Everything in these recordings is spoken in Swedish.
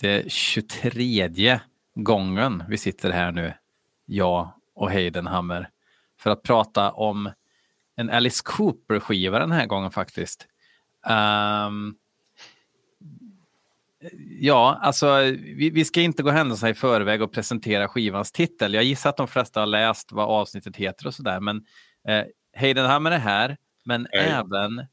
Det är 23 gången vi sitter här nu, jag och Heidenhammer, för att prata om en Alice Cooper-skiva den här gången faktiskt. Um, ja, alltså vi, vi, ska inte gå händelserna i förväg och presentera skivans titel. Jag gissar att de flesta har läst vad avsnittet heter och sådär, men eh, Heidenhammer är här, men Hej. även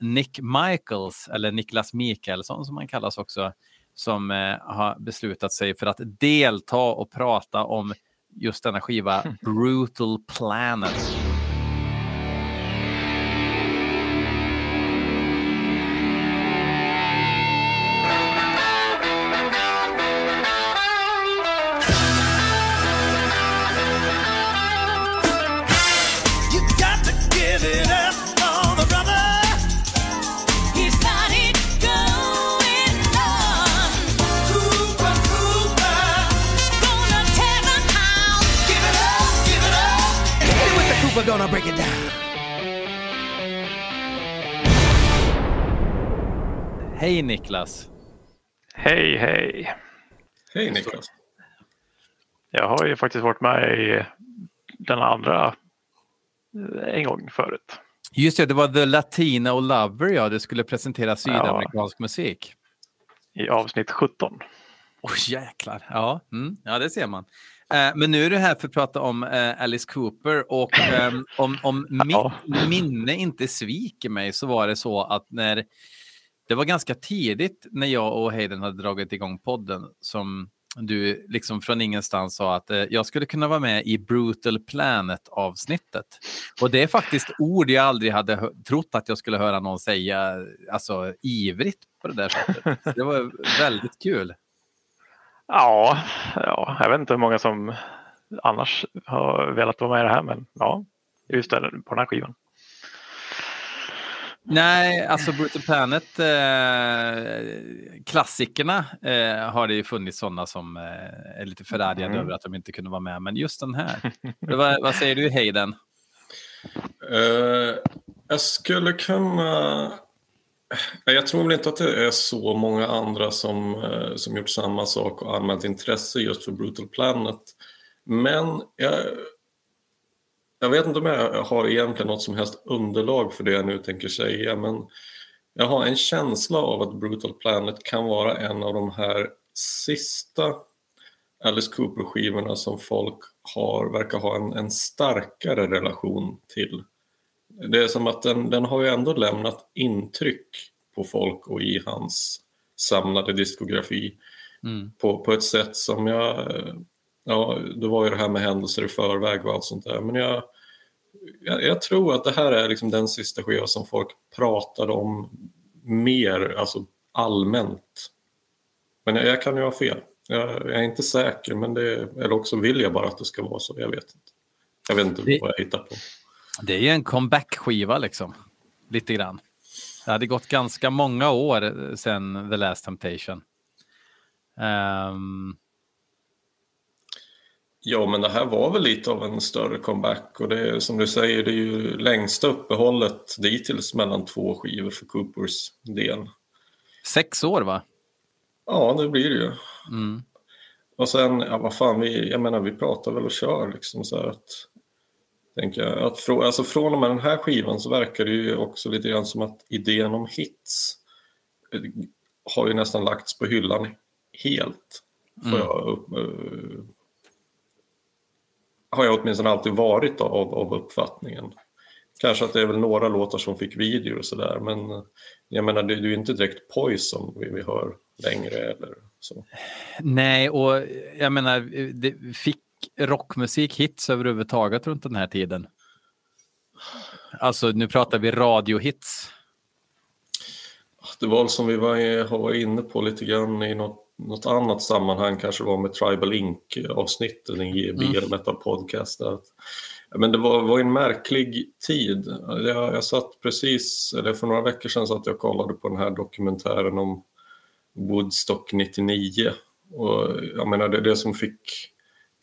Nick Michaels, eller Niklas Mikaelsson som han kallas också, som eh, har beslutat sig för att delta och prata om just denna skiva Brutal Planet. Break it down. Hej Niklas! Hej hej! Hej Niklas! Jag har ju faktiskt varit med i den andra eh, en gång förut. Just det, det var The Latina och Lover ja, du skulle presentera sydamerikansk ja. musik. I avsnitt 17. Åh oh, jäklar, ja, mm. ja det ser man. Eh, men nu är du här för att prata om eh, Alice Cooper och eh, om, om mitt minne inte sviker mig så var det så att när det var ganska tidigt när jag och Hayden hade dragit igång podden som du liksom från ingenstans sa att eh, jag skulle kunna vara med i Brutal Planet avsnittet. Och det är faktiskt ord jag aldrig hade trott att jag skulle höra någon säga alltså ivrigt på det där sättet. Det var väldigt kul. Ja, ja, jag vet inte hur många som annars har velat vara med i det här, men ja, just det, på den här skivan. Nej, alltså Brutal Planet, eh, klassikerna eh, har det ju funnits sådana som eh, är lite förargade mm. över att de inte kunde vara med, men just den här. vad, vad, säger du Hayden? Uh, jag skulle kunna jag tror väl inte att det är så många andra som, eh, som gjort samma sak och anmält intresse just för Brutal Planet. Men jag, jag vet inte om jag har egentligen något som helst underlag för det jag nu tänker säga, men jag har en känsla av att Brutal Planet kan vara en av de här sista Alice Cooper-skivorna som folk har, verkar ha en, en starkare relation till det är som att den, den har ju ändå lämnat intryck på folk och i hans samlade diskografi mm. på, på ett sätt som jag... Ja, det var ju det här med händelser i förväg och allt sånt där, men jag, jag, jag tror att det här är liksom den sista skiva som folk pratade om mer, alltså allmänt. Men jag, jag kan ju ha fel. Jag, jag, är inte säker, men det, eller också vill jag bara att det ska vara så. Jag vet inte. Jag vet inte det, vad jag hittar på. Det är ju en comeback-skiva liksom. Lite grann. Det hade gått ganska många år sedan The Last Temptation. Um... Ja, men det här var väl lite av en större comeback och det är som du säger, det är ju längsta uppehållet dittills mellan två skivor för Coopers del. Sex år va? Ja, det blir det ju. Mm. Och sen, ja vad fan, vi, jag menar vi pratar väl och kör liksom så här att Tänker jag. Att frå, alltså från och med den här skivan så verkar det ju också lite grann som att idén om hits eh, har ju nästan lagts på hyllan helt. Mm. Jag uh, har jag åtminstone alltid varit av, av uppfattningen. Kanske att det är väl några låtar som fick videor och sådär men eh, jag menar det är ju inte direkt Poison vi, vi hör längre eller så. Nej och jag menar det fick rockmusik hits överhuvudtaget runt den här tiden? Alltså nu pratar vi radiohits. Det var som vi var, var inne på lite grann i något, något annat sammanhang, kanske var med Tribal Inc-avsnitten i mm. Metal Podcast. Att, men det var, var en märklig tid. Jag, jag satt precis, eller för några veckor sedan satt jag och kollade på den här dokumentären om Woodstock 99. Och jag menar det, det som fick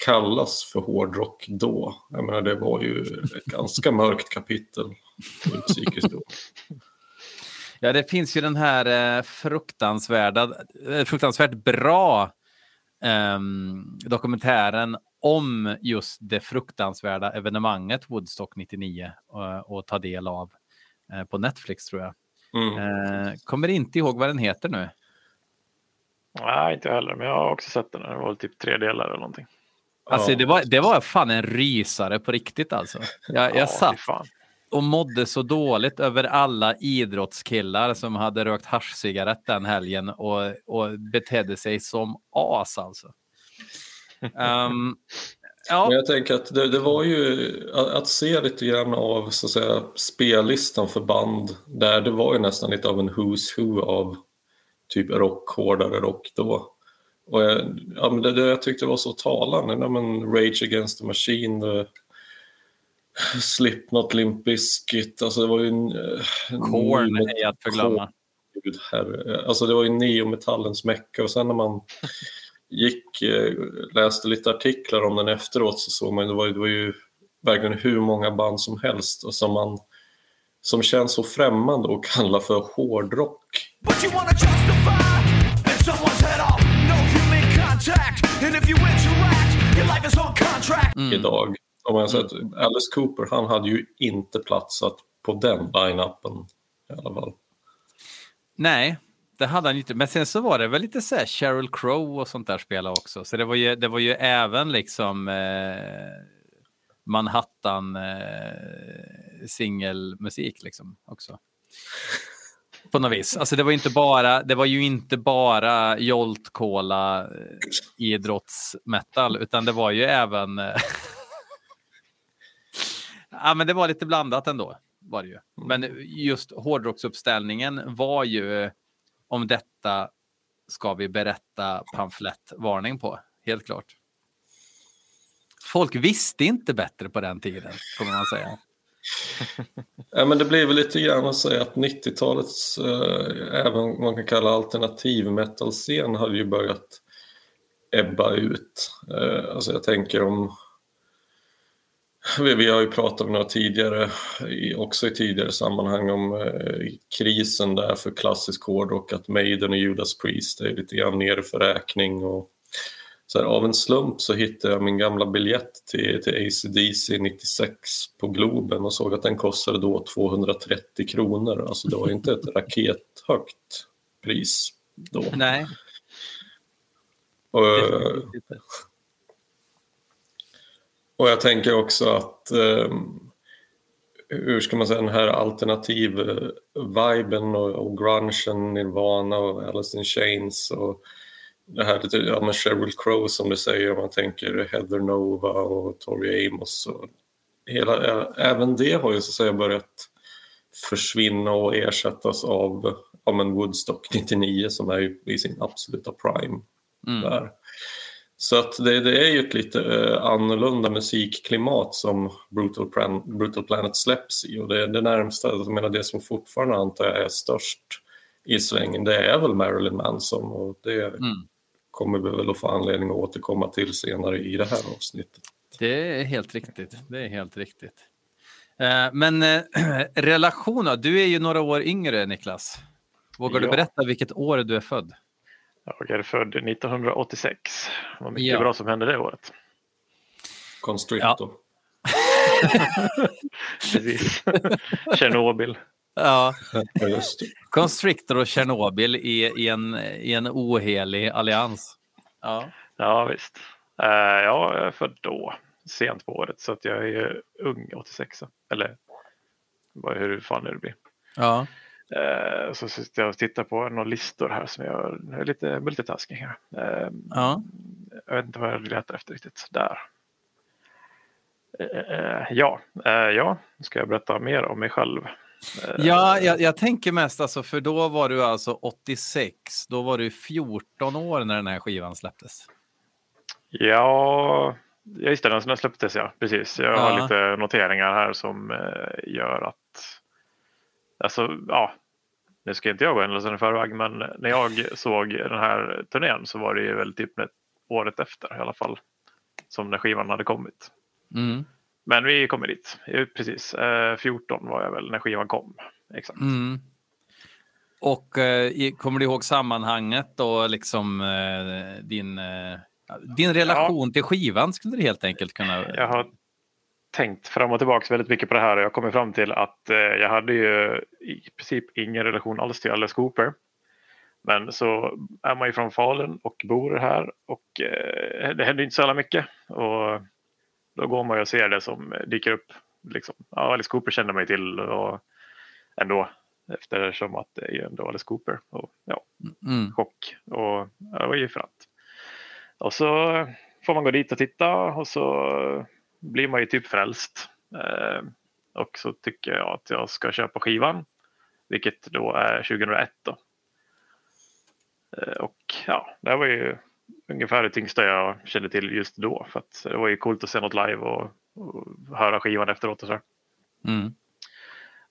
kallas för hårdrock då. Jag menar, det var ju ett ganska mörkt kapitel i musikhistorien. Ja, det finns ju den här eh, fruktansvärda, eh, fruktansvärt bra eh, dokumentären om just det fruktansvärda evenemanget Woodstock 99 och, och ta del av eh, på Netflix tror jag. Mm. Eh, kommer inte ihåg vad den heter nu. Nej, inte heller, men jag har också sett den. Det var typ tre delar eller någonting. Alltså, det, var, det var fan en rysare på riktigt alltså. Jag, jag ja, satt och mådde så dåligt över alla idrottskillar som hade rökt haschcigarett den helgen och, och betedde sig som as alltså. Um, ja. Men jag tänker att det, det, var ju att se lite grann av så att säga, spellistan för band där det var ju nästan lite av en who's who av typ rock, hårdare rock då. Och jag, ja, men det, det jag tyckte var så talande, ja, men Rage Against the Machine, det, Slipknot, Limp Bizkit, alltså det var ju en... Korn är att förglömma. Gud, herre. Alltså det var ju neometallens mecka och sen när man gick, eh, läste lite artiklar om den efteråt så såg man det var, det var ju verkligen hur många band som helst och som man som känns så främmande och kallar för hårdrock. Mm. Idag. Om man säger mm. Alice Cooper, han hade ju inte platsat på den line-upen i alla fall. Nej, det hade han inte. Men sen så var det väl lite så här Sheryl Crow och sånt där spela också. Så det var ju, det var ju även liksom eh, Manhattan eh, singelmusik liksom också. På något vis. Alltså det var inte bara, det var ju inte bara Jolt Cola eh, idrottsmetal, utan det var ju även eh, Ja, men det var lite blandat ändå. Var det ju. Men just hårdrocksuppställningen var ju om detta ska vi berätta pamflettvarning på, helt klart. Folk visste inte bättre på den tiden, kommer man säga ja, men det blir väl lite grann att säga att 90-talets, eh, även man kan kalla alternativ metal-scen, hade ju börjat ebba ut. Eh, alltså jag tänker om vi, vi, har ju pratat om några tidigare, också i tidigare sammanhang om eh, krisen där för klassisk hårdrock, att Maiden och Judas Priest är lite grann nere för räkning. Och, så här, av en slump så hittade jag min gamla biljett till, till ACDC 96 på Globen och såg att den kostade då 230 kronor. Alltså det var inte ett rakethögt pris då. Nej. Och, och jag tänker också att eh, hur ska man säga den här alternativ-viben och, och grungen, Nirvana och Alice in Chains och det här ja men Sheryl Crow som du säger om man tänker Heather Nova och Tori Amos och hela, även det har ju så att säga börjat försvinna och ersättas av ja, men Woodstock 99 som är i sin absoluta prime mm. där. Så att det, det, är ju ett lite eh, annorlunda musikklimat som Brutal, Plan, Brutal Planet släpps i och det är det närmsta, jag menar det som fortfarande antar jag är störst i svängen, det är väl Marilyn Manson och det mm. Kommer vi väl att få anledning att återkomma till senare i det här avsnittet. Det är helt riktigt. Det är helt riktigt. Eh, men eh, relationer, du är ju några år yngre Niklas. Vågar ja. du berätta vilket år du är född? Jag är född 1986. Det var mycket ja. bra som hände det året. Constrictor. Ja. Precis. Tjernobyl. Ja, Constrictor och Tjernobyl i, i, en, i en ohelig allians. Ja, ja visst. Uh, jag är född då, sent på året, så att jag är ung 86. Eller hur fan det blir. Ja. Eh, så sitter jag och tittar på några listor här som jag, jag är lite multitasking här. Eh, ja. Jag vet inte vad jag letar efter riktigt. Där. Ja, ja, ska jag berätta mer om mig själv? Ja, jag, jag, tänker mest alltså, för då var du alltså 86. Då var du 14 år när den här skivan släpptes. Ja, just det, den släpptes ja, precis. Jag har lite noteringar här som gör att Alltså, ja, nu ska inte jag gå händelsen i förväg, men när jag såg den här turnén så var det ju väl typ året efter i alla fall som när skivan hade kommit. Mm. Men vi kommer dit, precis. 14 eh, var jag väl när skivan kom. Exakt. Mm. och eh, kommer du ihåg sammanhanget och liksom eh, din, eh, din relation ja. till skivan skulle du helt enkelt kunna... Jag har tänkt fram och tillbaka väldigt mycket på det här och jag kommer fram till att eh, jag hade ju i princip ingen relation alls till Alice Cooper. Men så är man ju från Falun och bor här och eh, det händer inte så jävla mycket. Och då går man ju och ser det som dyker upp. Liksom. Ja, Alice Cooper känner mig till och ändå eftersom att det är ju ändå Alice Cooper. Och, ja, mm. Chock och ja, det var ju fränt. Och så får man gå dit och titta och så blir man ju typ frälst. Eh, och så tycker jag att jag ska köpa skivan, vilket då är 2001. Då. Eh, och ja, det var ju ungefär det tyngsta jag kände till just då. För att det var ju coolt att se något live och, och höra skivan efteråt och så. Mm.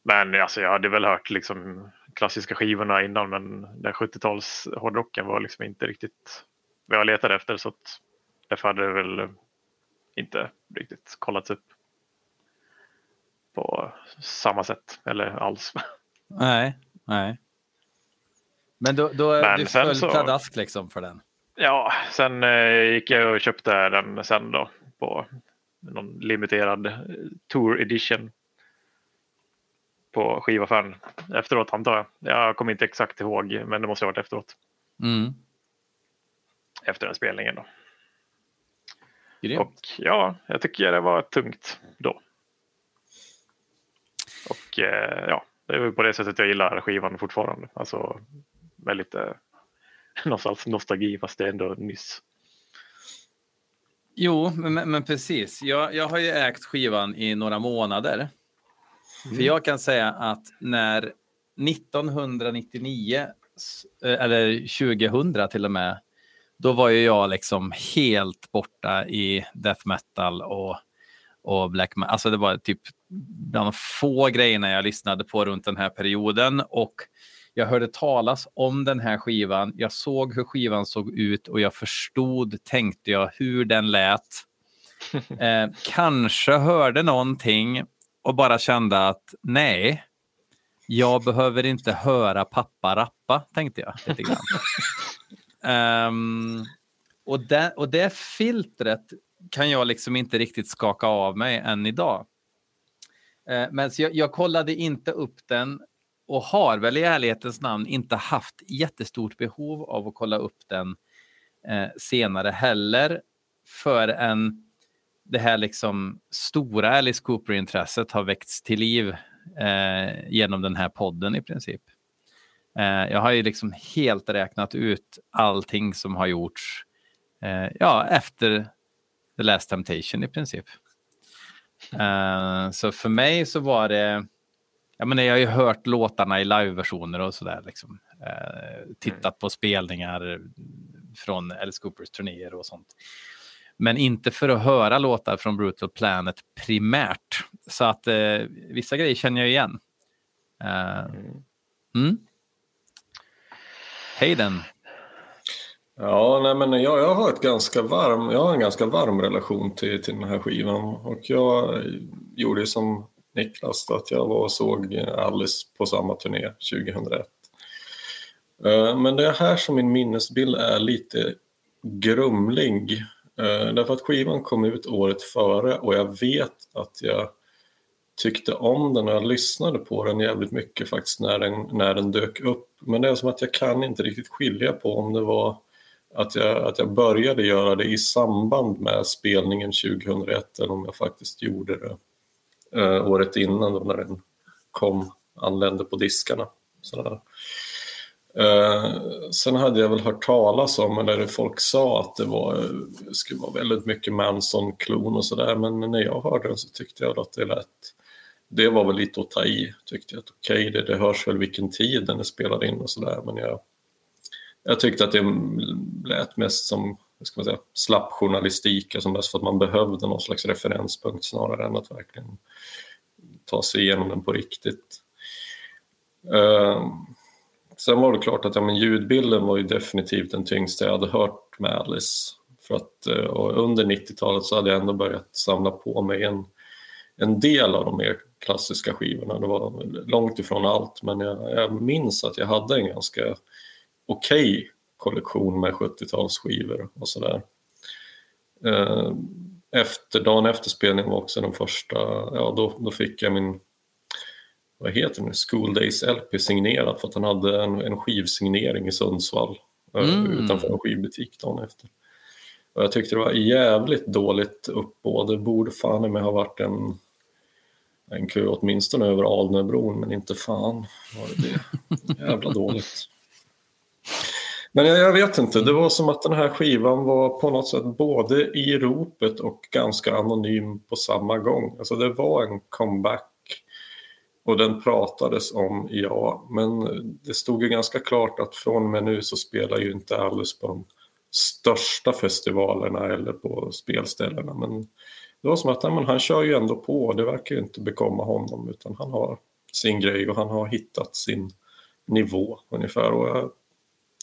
Men alltså, jag hade väl hört liksom klassiska skivorna innan men den 70-tals hårdrocken var liksom inte riktigt vad jag letade efter så att därför hade det väl inte riktigt kollats upp på samma sätt eller alls. Nej, nej. Men då, då Men du föll så, pladask liksom för den? Ja, sen eh, gick jag och köpte den sen då på någon limiterad eh, Tour Edition på skivaffären efteråt antar jag. Jag kommer inte exakt ihåg men det måste ha varit efteråt. Mm. Efter den spelningen då. Grymt. Och ja, jag tycker det var tungt då. Och eh, ja, det är på det sättet jag gillar skivan fortfarande. Alltså med lite någonstans nostalgi fast det är ändå nyss. Jo, men, men precis. Jag, jag har ju ägt skivan i några månader. Mm. För jag kan säga att när 1999 eh, eller 2000 till och med då var ju jag liksom helt borta i death metal och, och black metal. Alltså det var typ bland de få grejerna jag lyssnade på runt den här perioden och jag hörde talas om den här skivan. Jag såg hur skivan såg ut och jag förstod, tänkte jag, hur den lät. Eh, kanske hörde någonting och bara kände att nej, jag behöver inte höra pappa rappa, tänkte jag lite grann. Um, och, det, och det filtret kan jag liksom inte riktigt skaka av mig än idag. Uh, men jag, jag kollade inte upp den och har väl i ärlighetens namn inte haft jättestort behov av att kolla upp den eh, senare heller förrän det här liksom stora Alice Cooper-intresset har väckts till liv eh, genom den här podden i princip. Eh, jag har ju liksom helt räknat ut allting som har gjorts eh, ja, efter The Last Temptation i princip. Eh, så för mig så var det, jag menar jag har ju hört låtarna i liveversioner och sådär liksom. Uh, tittat på spelningar från Alice Coopers turnéer och sånt. Men inte för att höra låtar från Brutal Planet primärt. Så att uh, vissa grejer känner jag igen. Mm. Hayden. Ja, nej, men jag, jag, har ett ganska varm, jag har en ganska varm relation till, till den här skivan. Och jag gjorde som Niklas, att jag var och såg Alice på samma turné 2001. Eh, men det är här som min minnesbild är lite grumlig. Eh, därför att skivan kom ut året före och jag vet att jag tyckte om den och jag lyssnade på den jävligt mycket faktiskt när den, när den dök upp. Men det är som att jag kan inte riktigt skilja på om det var att jag, att jag började göra det i samband med spelningen 2001 eller om jag faktiskt gjorde det eh, året innan då när den kom, anlände på diskarna. Sådär. Eh, sen hade jag väl hört talas om, eller folk sa att det var, skulle vara väldigt mycket Manson-klon och sådär, men när jag hörde den så tyckte jag att det lät det var väl lite att ta i, tyckte jag. Okej, okay, det, det hörs väl vilken tid den är spelad in och sådär, men jag, jag tyckte att det lät mest som ska man säga, slapp journalistik, som bäst för att man behövde någon slags referenspunkt snarare än att verkligen ta sig igenom den på riktigt. Uh, sen var det klart att ja, men ljudbilden var ju definitivt den tyngsta jag hade hört med Alice. För att eh, under 90-talet så hade jag ändå börjat samla på mig en en del av de mer klassiska skivorna. Det var långt ifrån allt men jag, jag minns att jag hade en ganska okej okay kollektion med 70-talsskivor och sådär. Eh, efter, dagen efter spelningen var också den första, ja då, då fick jag min vad heter det, School Days LP signerad för att han hade en, en skivsignering i Sundsvall eh, mm. utanför en skivbutik dagen efter. Och jag tyckte det var jävligt dåligt uppbåd. Det borde fan med ha varit en, en kö åtminstone över Alnöbron men inte fan var det det. Jävla dåligt. Men jag, jag, vet inte, det var som att den här skivan var på något sätt både i ropet och ganska anonym på samma gång. Alltså det var en comeback och den pratades om, ja, men det stod ju ganska klart att från och med nu så spelar ju inte Alice på de största festivalerna eller på spelställena. Men det var som att men han kör ju ändå på, det verkar ju inte bekomma honom utan han har sin grej och han har hittat sin nivå ungefär. Och jag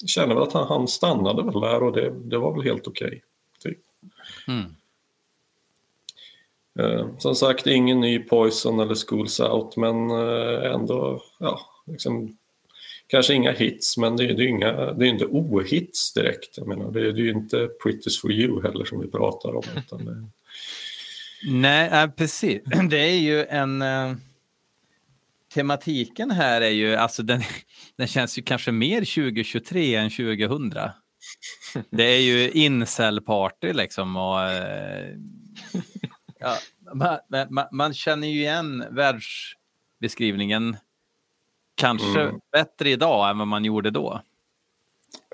känner väl att han, han stannade väl där och det, det var väl helt okej. Okay, typ. mm. Eh, som sagt, ingen ny Poison eller Schools Out, men eh, ändå, ja, liksom, kanske inga hits, men det, är inga, det är inte ohits direkt. Jag menar, det, är ju inte Pretties for you heller som vi pratar om. Utan det... Nej, precis. Det är ju en... Äh, tematiken här är ju, alltså den, den känns ju kanske mer 2023 än 2000. Det är ju incel-party liksom och äh, Ja, man, man, man, känner ju igen världsbeskrivningen kanske mm. bättre idag än vad man gjorde då.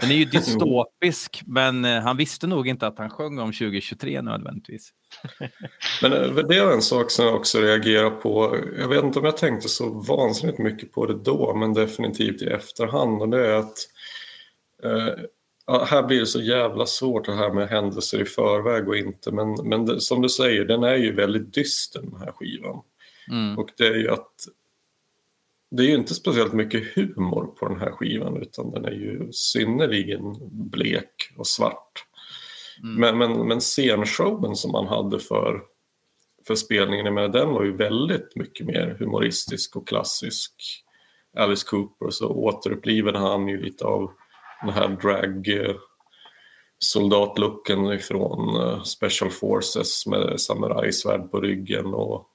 Den är ju dystopisk, men eh, han visste nog inte att han sjöng om 2023 nödvändigtvis. Men eh, det är en sak som jag också reagerar på. Jag vet inte om jag tänkte så vansinnigt mycket på det då, men definitivt i efterhand. Och det är att eh, här blir det så jävla svårt det här med händelser i förväg och inte. Men, men det, som du säger, den är ju väldigt dyster den här skivan. Mm. Och det är ju att det är ju inte speciellt mycket humor på den här skivan utan den är ju synnerligen blek och svart. Mm. Men, men, men scenshowen som man hade för, för spelningen, med den var ju väldigt mycket mer humoristisk och klassisk. Alice Cooper så återupplivade han ju lite av den här drag eh, soldatlooken ifrån eh, Special Forces med samurajsvärd på ryggen och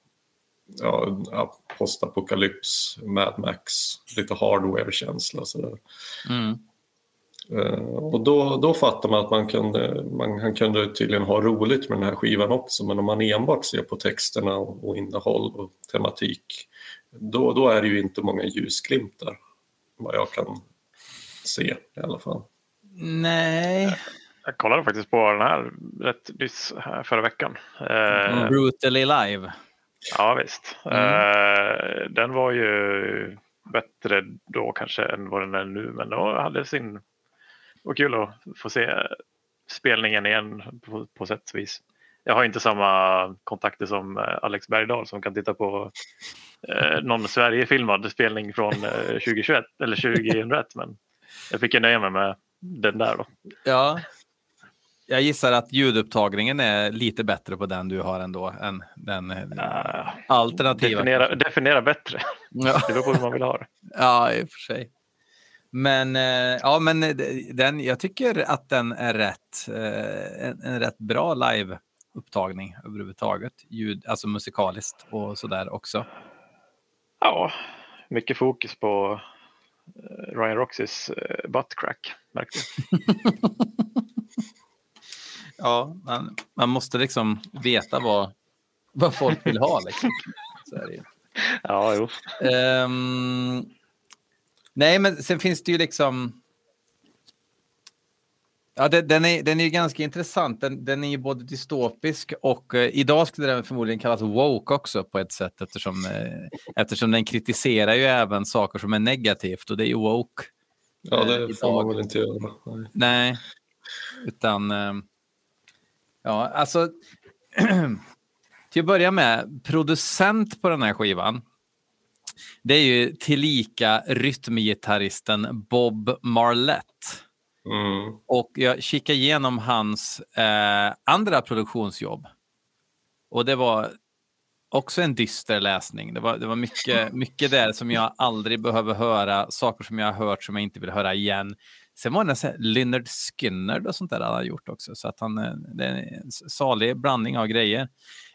ja, postapokalyps, Mad Max, lite hardware-känsla sådär. Mm. Uh, och då, då fattar man att man kunde, man, han kunde tydligen ha roligt med den här skivan också men om man enbart ser på texterna och, och innehåll och tematik då, då är det ju inte många ljusglimtar vad jag kan se i alla fall. Nej. Jag kollade faktiskt på den här rätt nyss här förra veckan. Mm. Brutally live. Ja visst. Mm. Uh, den var ju bättre då kanske än vad den är nu men då hade sin... Det var kul att få se spelningen igen på, på sätt och vis. Jag har inte samma kontakter som eh, Alex Bergdahl som kan titta på eh, någon Sverigefilmad spelning från eh, 2021 eller 2001 men jag fick ju nöja mig med den där då. Ja. Jag gissar att ljudupptagningen är lite bättre på den du har ändå än den uh, alternativa. Definiera, definiera bättre. Ja. Det beror på hur man vill ha det. Ja, i och för sig. Men, eh, ja, men den, jag tycker att den är rätt, eh, en, en rätt bra live-upptagning överhuvudtaget. Ljud, alltså musikaliskt och sådär också. Ja, mycket fokus på Eh, Ryan Roxys eh, buttcrack, märkte Ja, man, man, måste liksom veta vad, vad folk vill ha. Liksom. Så är det ju. Ja, jo. Um, nej, men sen finns det ju liksom Ja, det, den, är, den är ganska intressant. Den, den är ju både dystopisk och eh, idag skulle den förmodligen kallas woke också på ett sätt eftersom, eh, eftersom den kritiserar ju även saker som är negativt och det är ju woke. Ja, det eh, får man väl inte göra. Nej, Nej. utan eh, ja, alltså till att börja med, producent på den här skivan det är ju tillika rytmgitarristen Bob Marlette. Mm. Och jag kikade igenom hans eh, andra produktionsjobb. Och det var också en dyster läsning. Det var, det var mycket, mycket där som jag aldrig behöver höra, saker som jag har hört som jag inte vill höra igen. Sen var det en Lynyrd Skynyrd och sånt där han har gjort också, så att han, eh, det är en salig blandning av grejer.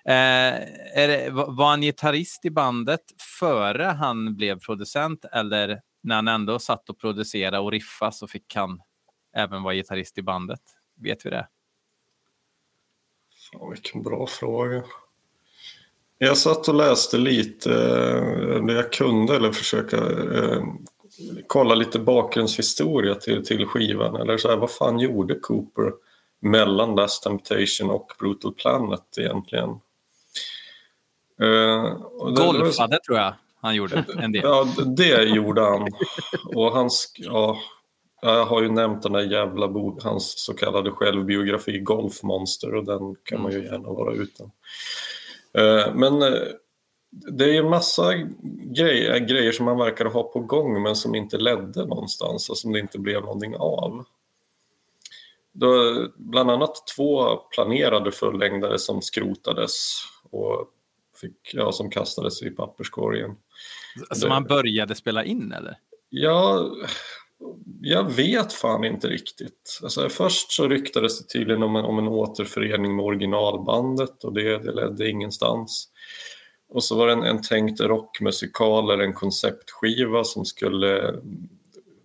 Eh, det, var han gitarrist i bandet före han blev producent eller när han ändå satt och producerade och riffade så fick han även vara gitarrist i bandet? Vet vi det? Fan, vilken bra fråga. Jag satt och läste lite eh, det jag kunde eller försöka eh, kolla lite bakgrundshistoria till, till skivan. Eller så här, vad fan gjorde Cooper mellan Last Temptation och Brutal Planet egentligen? Uh, Golfade tror jag han gjorde en del. Ja, det gjorde han. Och hans, ja, jag har ju nämnt den där jävla bok, hans så kallade självbiografi Golfmonster och den kan man ju mm. gärna vara utan. Uh, men uh, det är ju massa grejer, grejer som man verkar ha på gång men som inte ledde någonstans och som det inte blev någonting av. Då, bland annat två planerade fullängdare som skrotades och fick, ja, som kastades i papperskorgen. Som man började spela in eller? Ja, jag vet fan inte riktigt. Alltså, först så ryktades det tydligen om en, om en återförening med originalbandet och det, det ledde ingenstans. Och så var det en, en tänkt rockmusikal eller en konceptskiva som skulle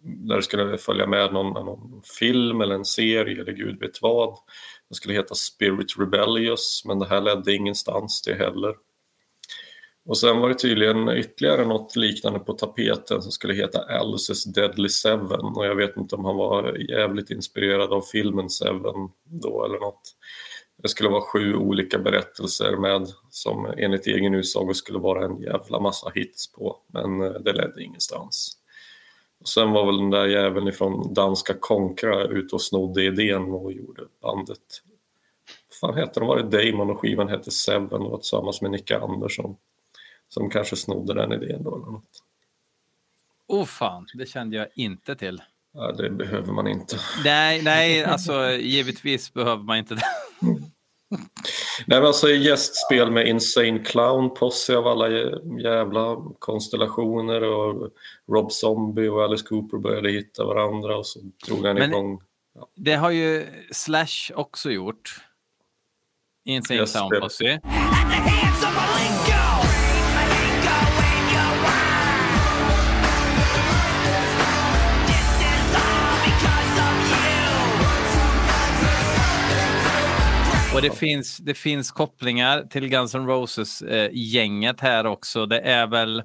där det skulle följa med någon, någon film eller en serie eller gud vet vad. Det skulle heta Spirit Rebellious men det här ledde ingenstans det heller. Och sen var det tydligen ytterligare något liknande på tapeten som skulle heta Alice's Deadly Seven och jag vet inte om han var jävligt inspirerad av filmen Seven då eller något. Det skulle vara sju olika berättelser med som enligt egen utsago skulle vara en jävla massa hits på men eh, det ledde ingenstans. Och sen var väl den där jäveln ifrån danska Konkra ute och snodde idén och gjorde bandet. Vad fan hette de? Var det Damon och skivan hette Seven och var tillsammans med Nicke Andersson som kanske snodde den idén då eller något. Oh fan, det kände jag inte till. Ja, det behöver man inte. Nej, nej, alltså givetvis behöver man inte det. Nej, men alltså gästspel med Insane Clown Posse av alla jävla konstellationer och Rob Zombie och Alice Cooper började hitta varandra och så drog han men igång. Ja. Det har ju Slash också gjort. Insane Clown Posse. Och det finns, det finns kopplingar till Guns N' Roses-gänget eh, här också. Det är väl...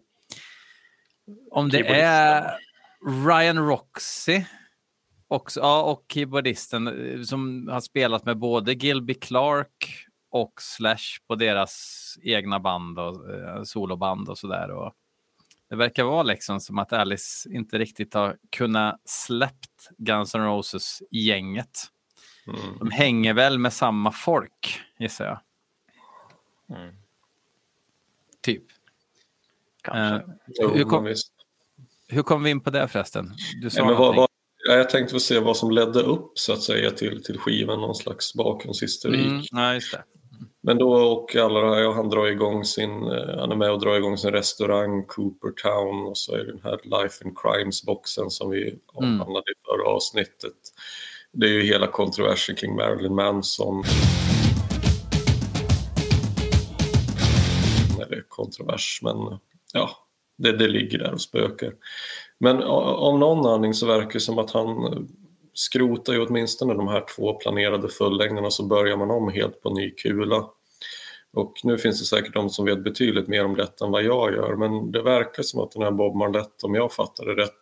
Om det är Ryan Roxy också, ja, och keyboardisten eh, som har spelat med både Gilby Clark och Slash på deras egna band och eh, soloband och sådär. Det verkar vara liksom som att Alice inte riktigt har kunnat släppt Guns N' Roses-gänget. Mm. De hänger väl med samma folk, gissar jag. Mm. Typ. Kanske. Uh, jo, hur, kom, hur kom vi in på det förresten? Du sa ja, vad, vad, jag tänkte se vad som ledde upp så att säga till, till skivan, någon slags bakgrundshistorik. Mm, ja, just det. Men då och alla det här, han drar igång sin, eh, han är med och drar igång sin restaurang Cooper Town och så är det den här Life and Crimes-boxen som vi mm. avhandlade mm. i förra avsnittet det är ju hela kontroversen kring Marilyn Manson. Eller kontrovers, men ja, det, det ligger där och spökar. Men av någon anledning så verkar det som att han skrotar ju åtminstone de här två planerade fullängderna så börjar man om helt på ny kula. Och nu finns det säkert de som vet betydligt mer om detta än vad jag gör men det verkar som att den här Bob Marlette, om jag fattar det rätt,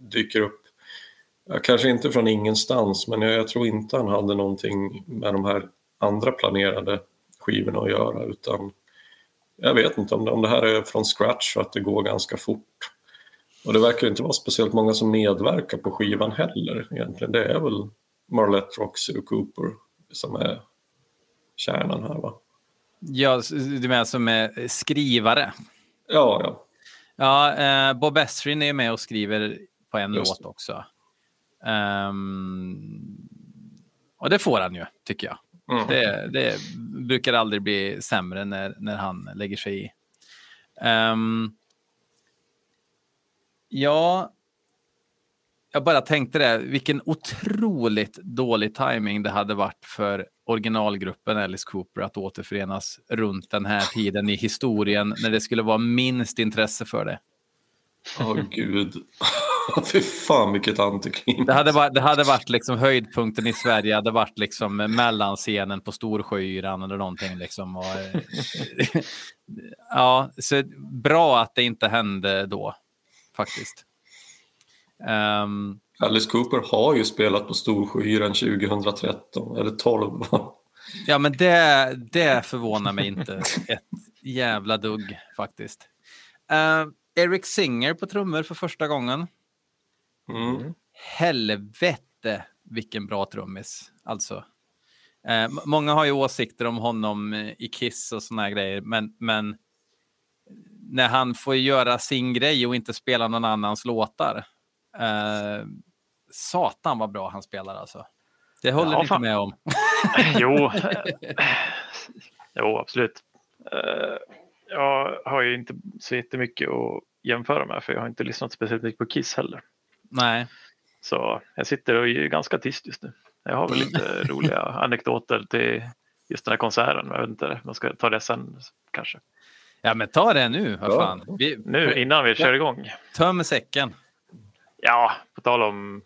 dyker upp kanske inte från ingenstans, men jag, jag, tror inte han hade någonting med de här andra planerade skivorna att göra, utan jag vet inte om det, om det här är från scratch och att det går ganska fort. Och det verkar inte vara speciellt många som medverkar på skivan heller egentligen. Det är väl Marlette, Roxy och Cooper som är kärnan här va? Ja, du menar som är skrivare? Ja, ja. Ja, eh, Bob Esrin är med och skriver på en Just låt också. Um, och det får han ju, tycker jag. Mm. Det, det, brukar aldrig bli sämre när, när han lägger sig i. Um, ja, jag bara tänkte det, vilken otroligt dålig timing det hade varit för originalgruppen Alice Cooper att återförenas runt den här tiden i historien när det skulle vara minst intresse för det. Åh oh, gud. Fy fan vilket antiklimax. Det hade varit, det hade varit liksom höjdpunkten i Sverige, det hade varit liksom mellanscenen på Storsjöyran eller någonting. Liksom. Och, ja, så bra att det inte hände då, faktiskt. Um, Alice Cooper har ju spelat på Storsjöyran 2013, eller 12. ja, men det, det förvånar mig inte ett jävla dugg faktiskt. Uh, Eric Singer på trummor för första gången. Mm. Helvete vilken bra trummis. Alltså. Eh, många har ju åsikter om honom i Kiss och såna här grejer, men, men när han får göra sin grej och inte spela någon annans låtar. Eh, satan vad bra han spelar alltså. Det håller ja, ni inte med om? jo. jo, absolut. Uh, jag har ju inte så jättemycket att jämföra med för jag har inte lyssnat speciellt mycket på Kiss heller. Nej. Så jag sitter och är ganska tyst just nu. Jag har väl lite roliga anekdoter till just den här konserten. Jag vet inte, man ska ta det sen kanske. Ja, men ta det nu. Vad fan. Vi, nu innan vi kör igång. Töm säcken. Ja, på tal om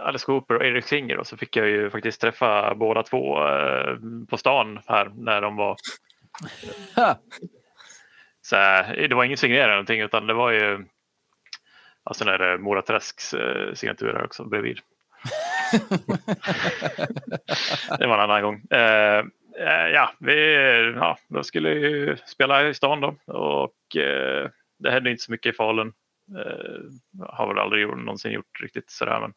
Alice Cooper och Eric Singer så fick jag ju faktiskt träffa båda två eh, på stan här när de var. så det var ingen signering eller någonting utan det var ju Alltså när det är Mora Träsks eh, signatur här också bredvid. det var en annan gång. Eh, eh, ja, vi ja, då skulle ju spela i stan då och eh, det hände inte så mycket i Falun. Eh, har väl aldrig gjort, någonsin gjort riktigt sådär. Men...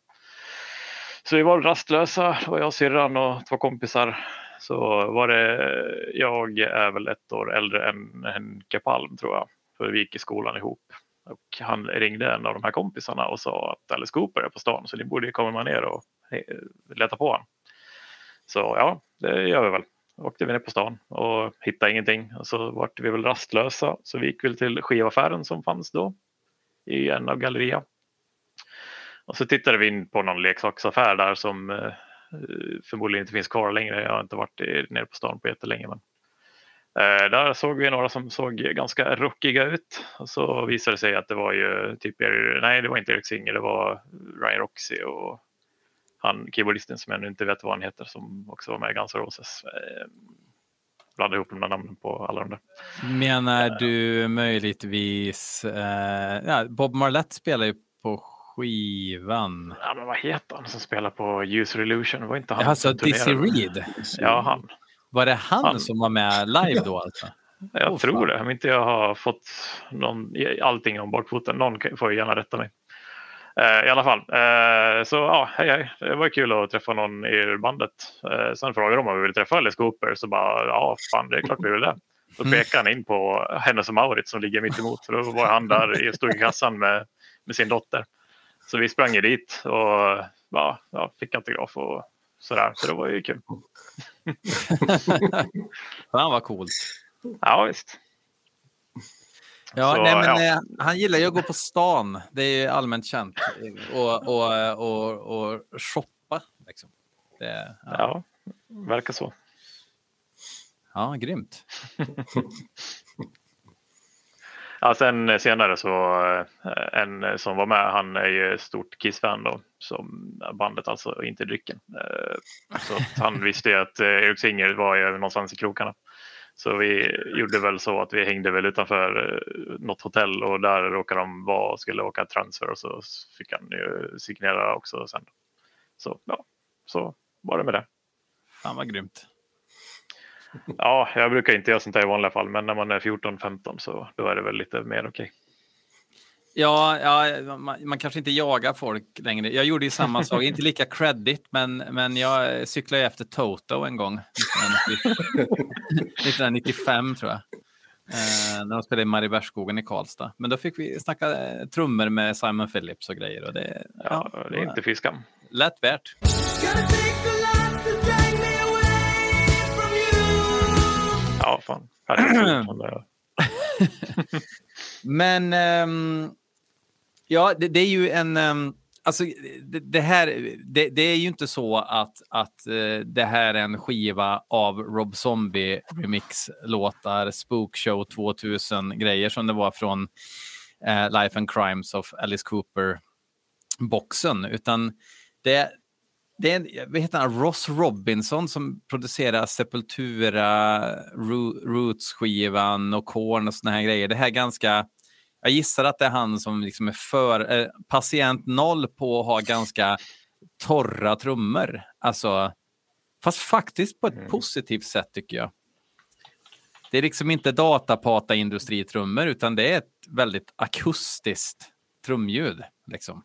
Så vi var rastlösa, det var jag, syrran och två kompisar. Så var det, jag är väl ett år äldre än Henke Palm tror jag. För vi gick i skolan ihop. Och han ringde en av de här kompisarna och sa att Alice Cooper är på stan så ni borde komma ner och eh, leta på honom. Så ja, det gör vi väl. Åkte vi ner på stan och hittade ingenting. Och så vart vi väl rastlösa så vi gick väl till skivaffären som fanns då i en av galleria. Och så tittade vi in på någon leksaksaffär där som eh, eh, förmodligen inte finns kvar längre. Jag har inte varit nere på stan på jättelänge. Men där såg vi några som såg ganska rockiga ut och så visade det sig att det var ju typ, nej det var inte Erik Singer, det var Ryan Roxy och han keyboardisten som jag nu inte vet vad han heter som också var med i Guns N' Roses. Eh, blandade ihop de där namnen på alla de där. Menar eh. du möjligtvis, eh, ja, Bob Marlett spelar ju på skivan. Ja, men vad heter han som spelar på User Illusion? Var inte han alltså Dizzy Reed? Ja, han. Var det han, han, som var med live då? Alltså? Jag oh, tror fan. det, om inte jag har fått någon, allting om bakfoten. Någon får gärna rätta mig. Uh, I alla fall, uh, så ja, hej hej. Det var kul att träffa någon i bandet. Uh, sen frågade de om vi ville träffa Alice Cooper så bara, ja fan det är klart vi vill det. Då mm. pekade han in på Hennes och Mauritz som ligger mitt emot. För då var han där, stod i kassan med, med sin dotter. Så vi sprang dit och ja, ja, fick autograf och sådär. Så det var ju kul. Fan vad coolt. Ja visst. Ja, så, nej, men, ja. Eh, han gillar ju att gå på stan. Det är ju allmänt känt. Och, och, och, och shoppa. Liksom. Det, ja. ja, verkar så. Ja, grymt. Ja, sen senare så eh, en som var med, han är ju stort Kiss-fan då, som bandet alltså, inte drycken. Eh, så han visste ju att eh, Erik Singer var ju någonstans i krokarna. Så vi gjorde väl så att vi hängde väl utanför något hotell och där råkade de vara och skulle åka transfer och så fick han ju signera också sen. Så ja, så var det med det. Fan vad grymt. Ja, jag brukar inte göra sånt här i vanliga fall, men när man är 14-15 så då är det väl lite mer okej. Okay. Ja, ja man, man, kanske inte jagar folk längre. Jag gjorde ju samma sak, inte lika credit, men, men jag cyklade efter Toto en gång. 1995 tror jag. Eh, när de spelade i Mariebergsskogen i Karlstad. Men då fick vi snacka eh, trummor med Simon Phillips och grejer. Och det, ja, ja, det är inte fiskam. Lätt värt. Men um, ja, det, det, är ju en... Um, alltså, det, det här, det, det, är ju inte så att, att uh, det här är en skiva av Rob Zombie remix-låtar, Spook Show 2000 grejer som det var från uh, Life and Crimes of Alice Cooper-boxen, utan det, det är vad heter han, Ross Robinson som producerar Sepultura, Roots-skivan och Korn och såna här grejer. Det här är ganska, jag gissar att det är han som liksom är för, eh, patient noll på att ha ganska torra trummor. Alltså, fast faktiskt på ett mm. positivt sätt tycker jag. Det är liksom inte datapata industritrummor utan det är ett väldigt akustiskt trumljud. Liksom.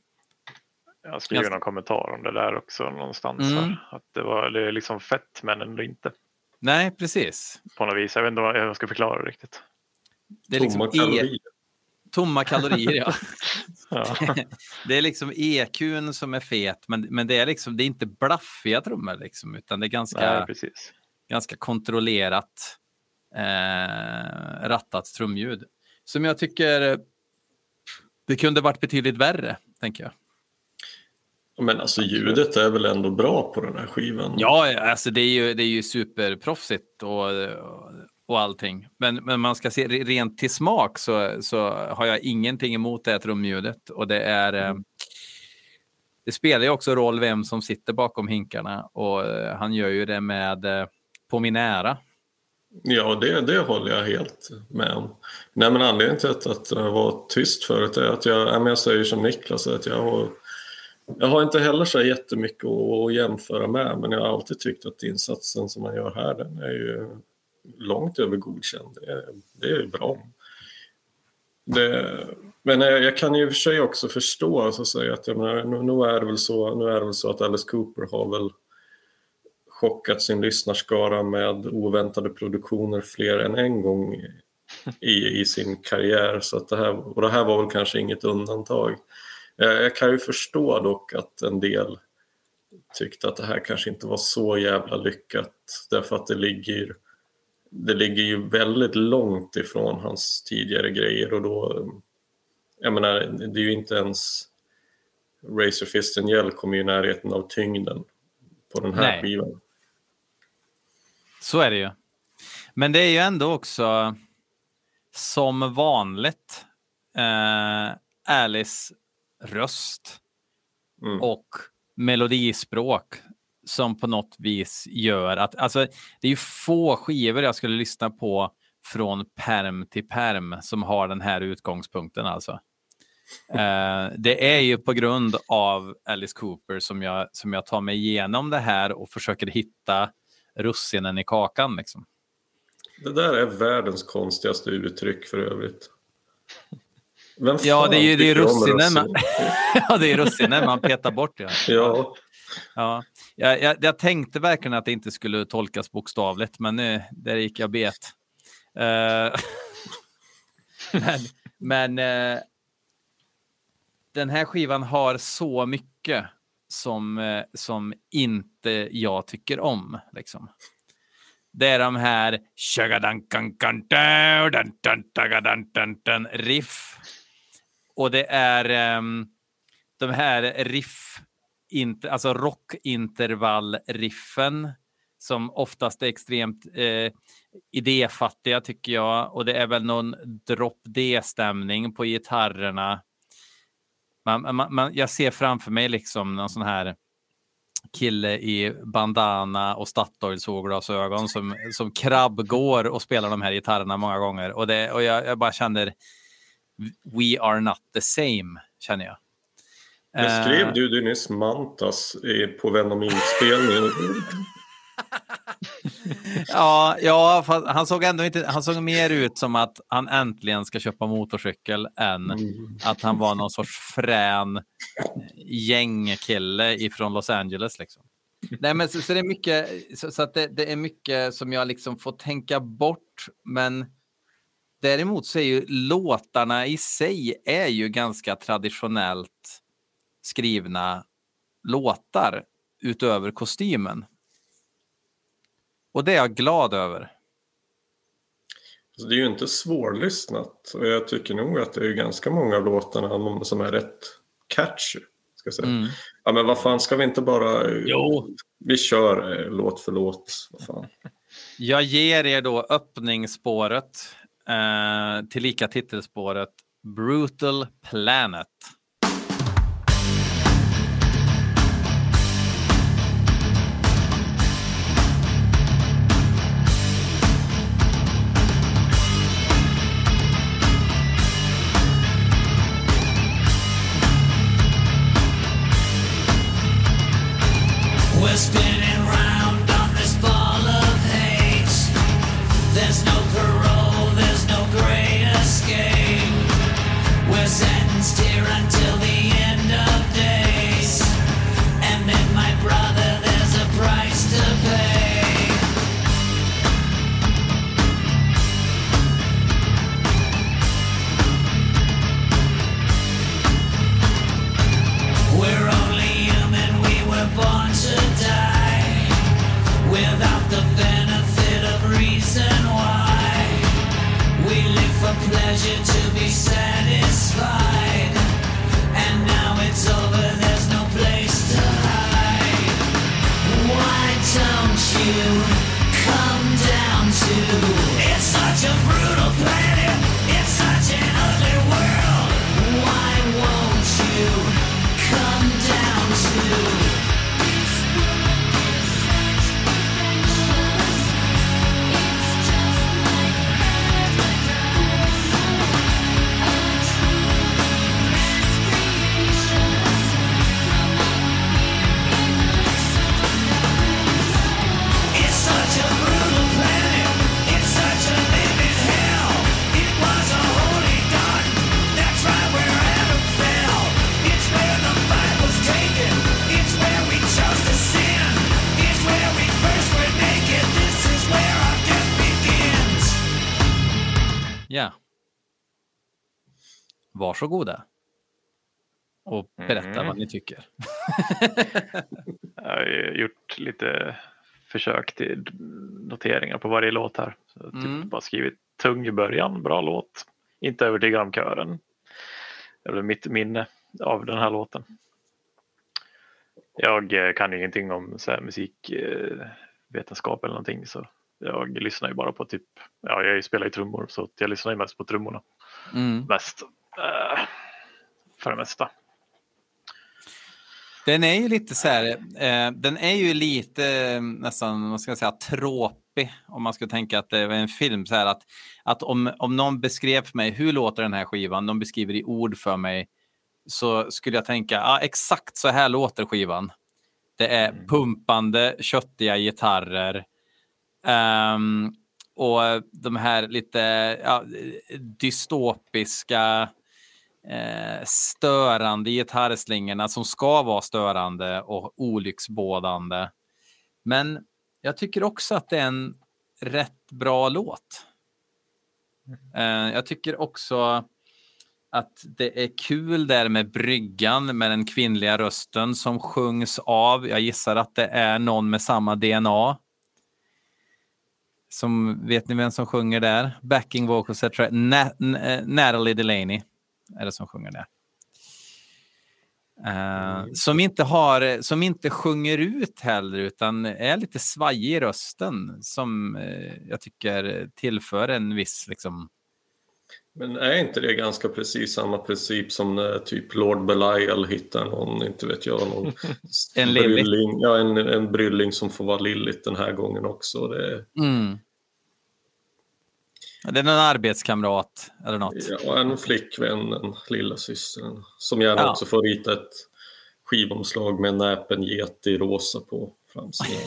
Jag skrev jag... någon kommentar om det där också någonstans. Mm. Att det, var, det är liksom fett men ändå inte. Nej, precis. På något vis. Jag vet inte vad jag ska förklara riktigt. Det är liksom tomma kalorier. E... Tomma kalorier, ja. ja. det är liksom EQn som är fet, men, men det är liksom det är inte blaffiga trummor liksom, utan det är ganska, Nej, ganska kontrollerat eh, rattat trumljud. Som jag tycker det kunde varit betydligt värre, tänker jag. Men alltså ljudet är väl ändå bra på den här skivan? Ja, alltså det är ju, det är ju superproffsigt och, och allting. Men, men man ska se rent till smak så, så har jag ingenting emot det här trumljudet. Och det är... Mm. Det spelar ju också roll vem som sitter bakom hinkarna och eh, han gör ju det med eh, På min ära. Ja, det, det håller jag helt med om. Nej, men anledningen till att, att jag var tyst förut är att jag, jag säger som Niklas, att jag har jag har inte heller så jättemycket att jämföra med men jag har alltid tyckt att insatsen som man gör här den är ju långt över godkänd. Det är, det är bra. Det, men jag, kan ju i och för sig också förstå så att, säga, att jag menar, nu, nu, är det väl så, nu är det väl så att Alice Cooper har väl chockat sin lyssnarskara med oväntade produktioner fler än en gång i, i sin karriär. Så att det här, och det här var väl kanske inget undantag. Jag kan ju förstå dock att en del tyckte att det här kanske inte var så jävla lyckat därför att det ligger, det ligger ju väldigt långt ifrån hans tidigare grejer och då, jag menar, det är ju inte ens Razor Fist Gel kommer ju i närheten av tyngden på den här Nej. skivan. Så är det ju. Men det är ju ändå också som vanligt eh, Alice röst mm. och melodispråk som på något vis gör att, alltså det är ju få skivor jag skulle lyssna på från perm till perm som har den här utgångspunkten alltså. uh, det är ju på grund av Alice Cooper som jag, som jag tar mig igenom det här och försöker hitta russinen i kakan. Liksom. Det där är världens konstigaste uttryck för övrigt ja, det är ju det är russinen man, ja, det är russinen man petar bort. Ja. ja. Ja, jag, jag, jag, tänkte verkligen att det inte skulle tolkas bokstavligt, men nu, där gick jag bet. Uh, men men uh, den här skivan har så mycket som, uh, som inte jag tycker om. Liksom. Det är de här riff och det är um, de här riff, inter, alltså rockintervallriffen som oftast är extremt eh, idéfattiga tycker jag. Och det är väl någon drop D-stämning på gitarrerna. Man, man, man, jag ser framför mig liksom någon sån här kille i bandana och Statoil-solglasögon som, som krabbgår och spelar de här gitarrerna många gånger. Och, det, och jag, jag bara känner We are not the same, känner jag. Beskrev uh, du det nyss Mantas på Venom-inspelningen? ja, ja han såg ändå inte, han såg mer ut som att han äntligen ska köpa motorcykel än mm. att han var någon sorts frän gängkille ifrån Los Angeles. Liksom. Nej, men så, så det är mycket, så, så att det, det, är mycket som jag liksom får tänka bort, men Däremot så är ju låtarna i sig är ju ganska traditionellt skrivna låtar utöver kostymen. Och det är jag glad över. Så det är ju inte svårlyssnat och jag tycker nog att det är ganska många av låtarna som är rätt catchy. Ska säga. Mm. Ja men vad fan ska vi inte bara... Jo. Vi kör eh, låt för låt. Vad fan. Jag ger er då öppningsspåret, eh, tillika titelspåret Brutal Planet. We're spinning Ja. Varsågoda. Och berätta Mm. vad ni tycker. Jag har gjort lite försök till noteringar på varje låt här. Så typ Mm. bara skrivit tung i början, bra låt. Inte övertygad om kören. Eller mitt minne av den här låten. Jag eh, kan ju ingenting om så här, musikvetenskap eller någonting så jag lyssnar ju bara på typ, ja jag spelar ju trummor så jag lyssnar ju mest på trummorna. Mm. Mest. Eh, för det mesta. Den är ju lite så här, eh, den är ju lite eh, nästan, vad ska jag säga, tråpig om man ska tänka att det var en film. Så här att, att om, om någon beskrev för mig hur låter den här skivan, de beskriver i ord för mig, så skulle jag tänka, ja exakt så här låter skivan. Det är Mm. pumpande, köttiga gitarrer. Um, och de här lite ja, dystopiska eh, störande gitarrslingorna som ska vara störande och olycksbådande. Men jag tycker också att det är en rätt bra låt. Eh, jag tycker också att det är kul där med bryggan med den kvinnliga rösten som sjungs av. Jag gissar att det är någon med samma DNA. Som, vet ni vem som sjunger där? Backing vocals, jag, Na- N- eh, Natalie Delaney är det som sjunger där. Eh, som, inte har, som inte sjunger ut heller utan är lite svajig i rösten som eh, jag tycker tillför en viss liksom, Men är inte det ganska precis samma princip som när typ Lord Belial hittar någon, inte vet jag, någon En brylling, ja, en, en brylling som får vara Lilith den här gången också. Det, Mm. Det är en arbetskamrat eller något. ja, en flickvän, en lilla systern som gärna Ja. också får rita ett skivomslag med en näpen get i rosa på framsidan.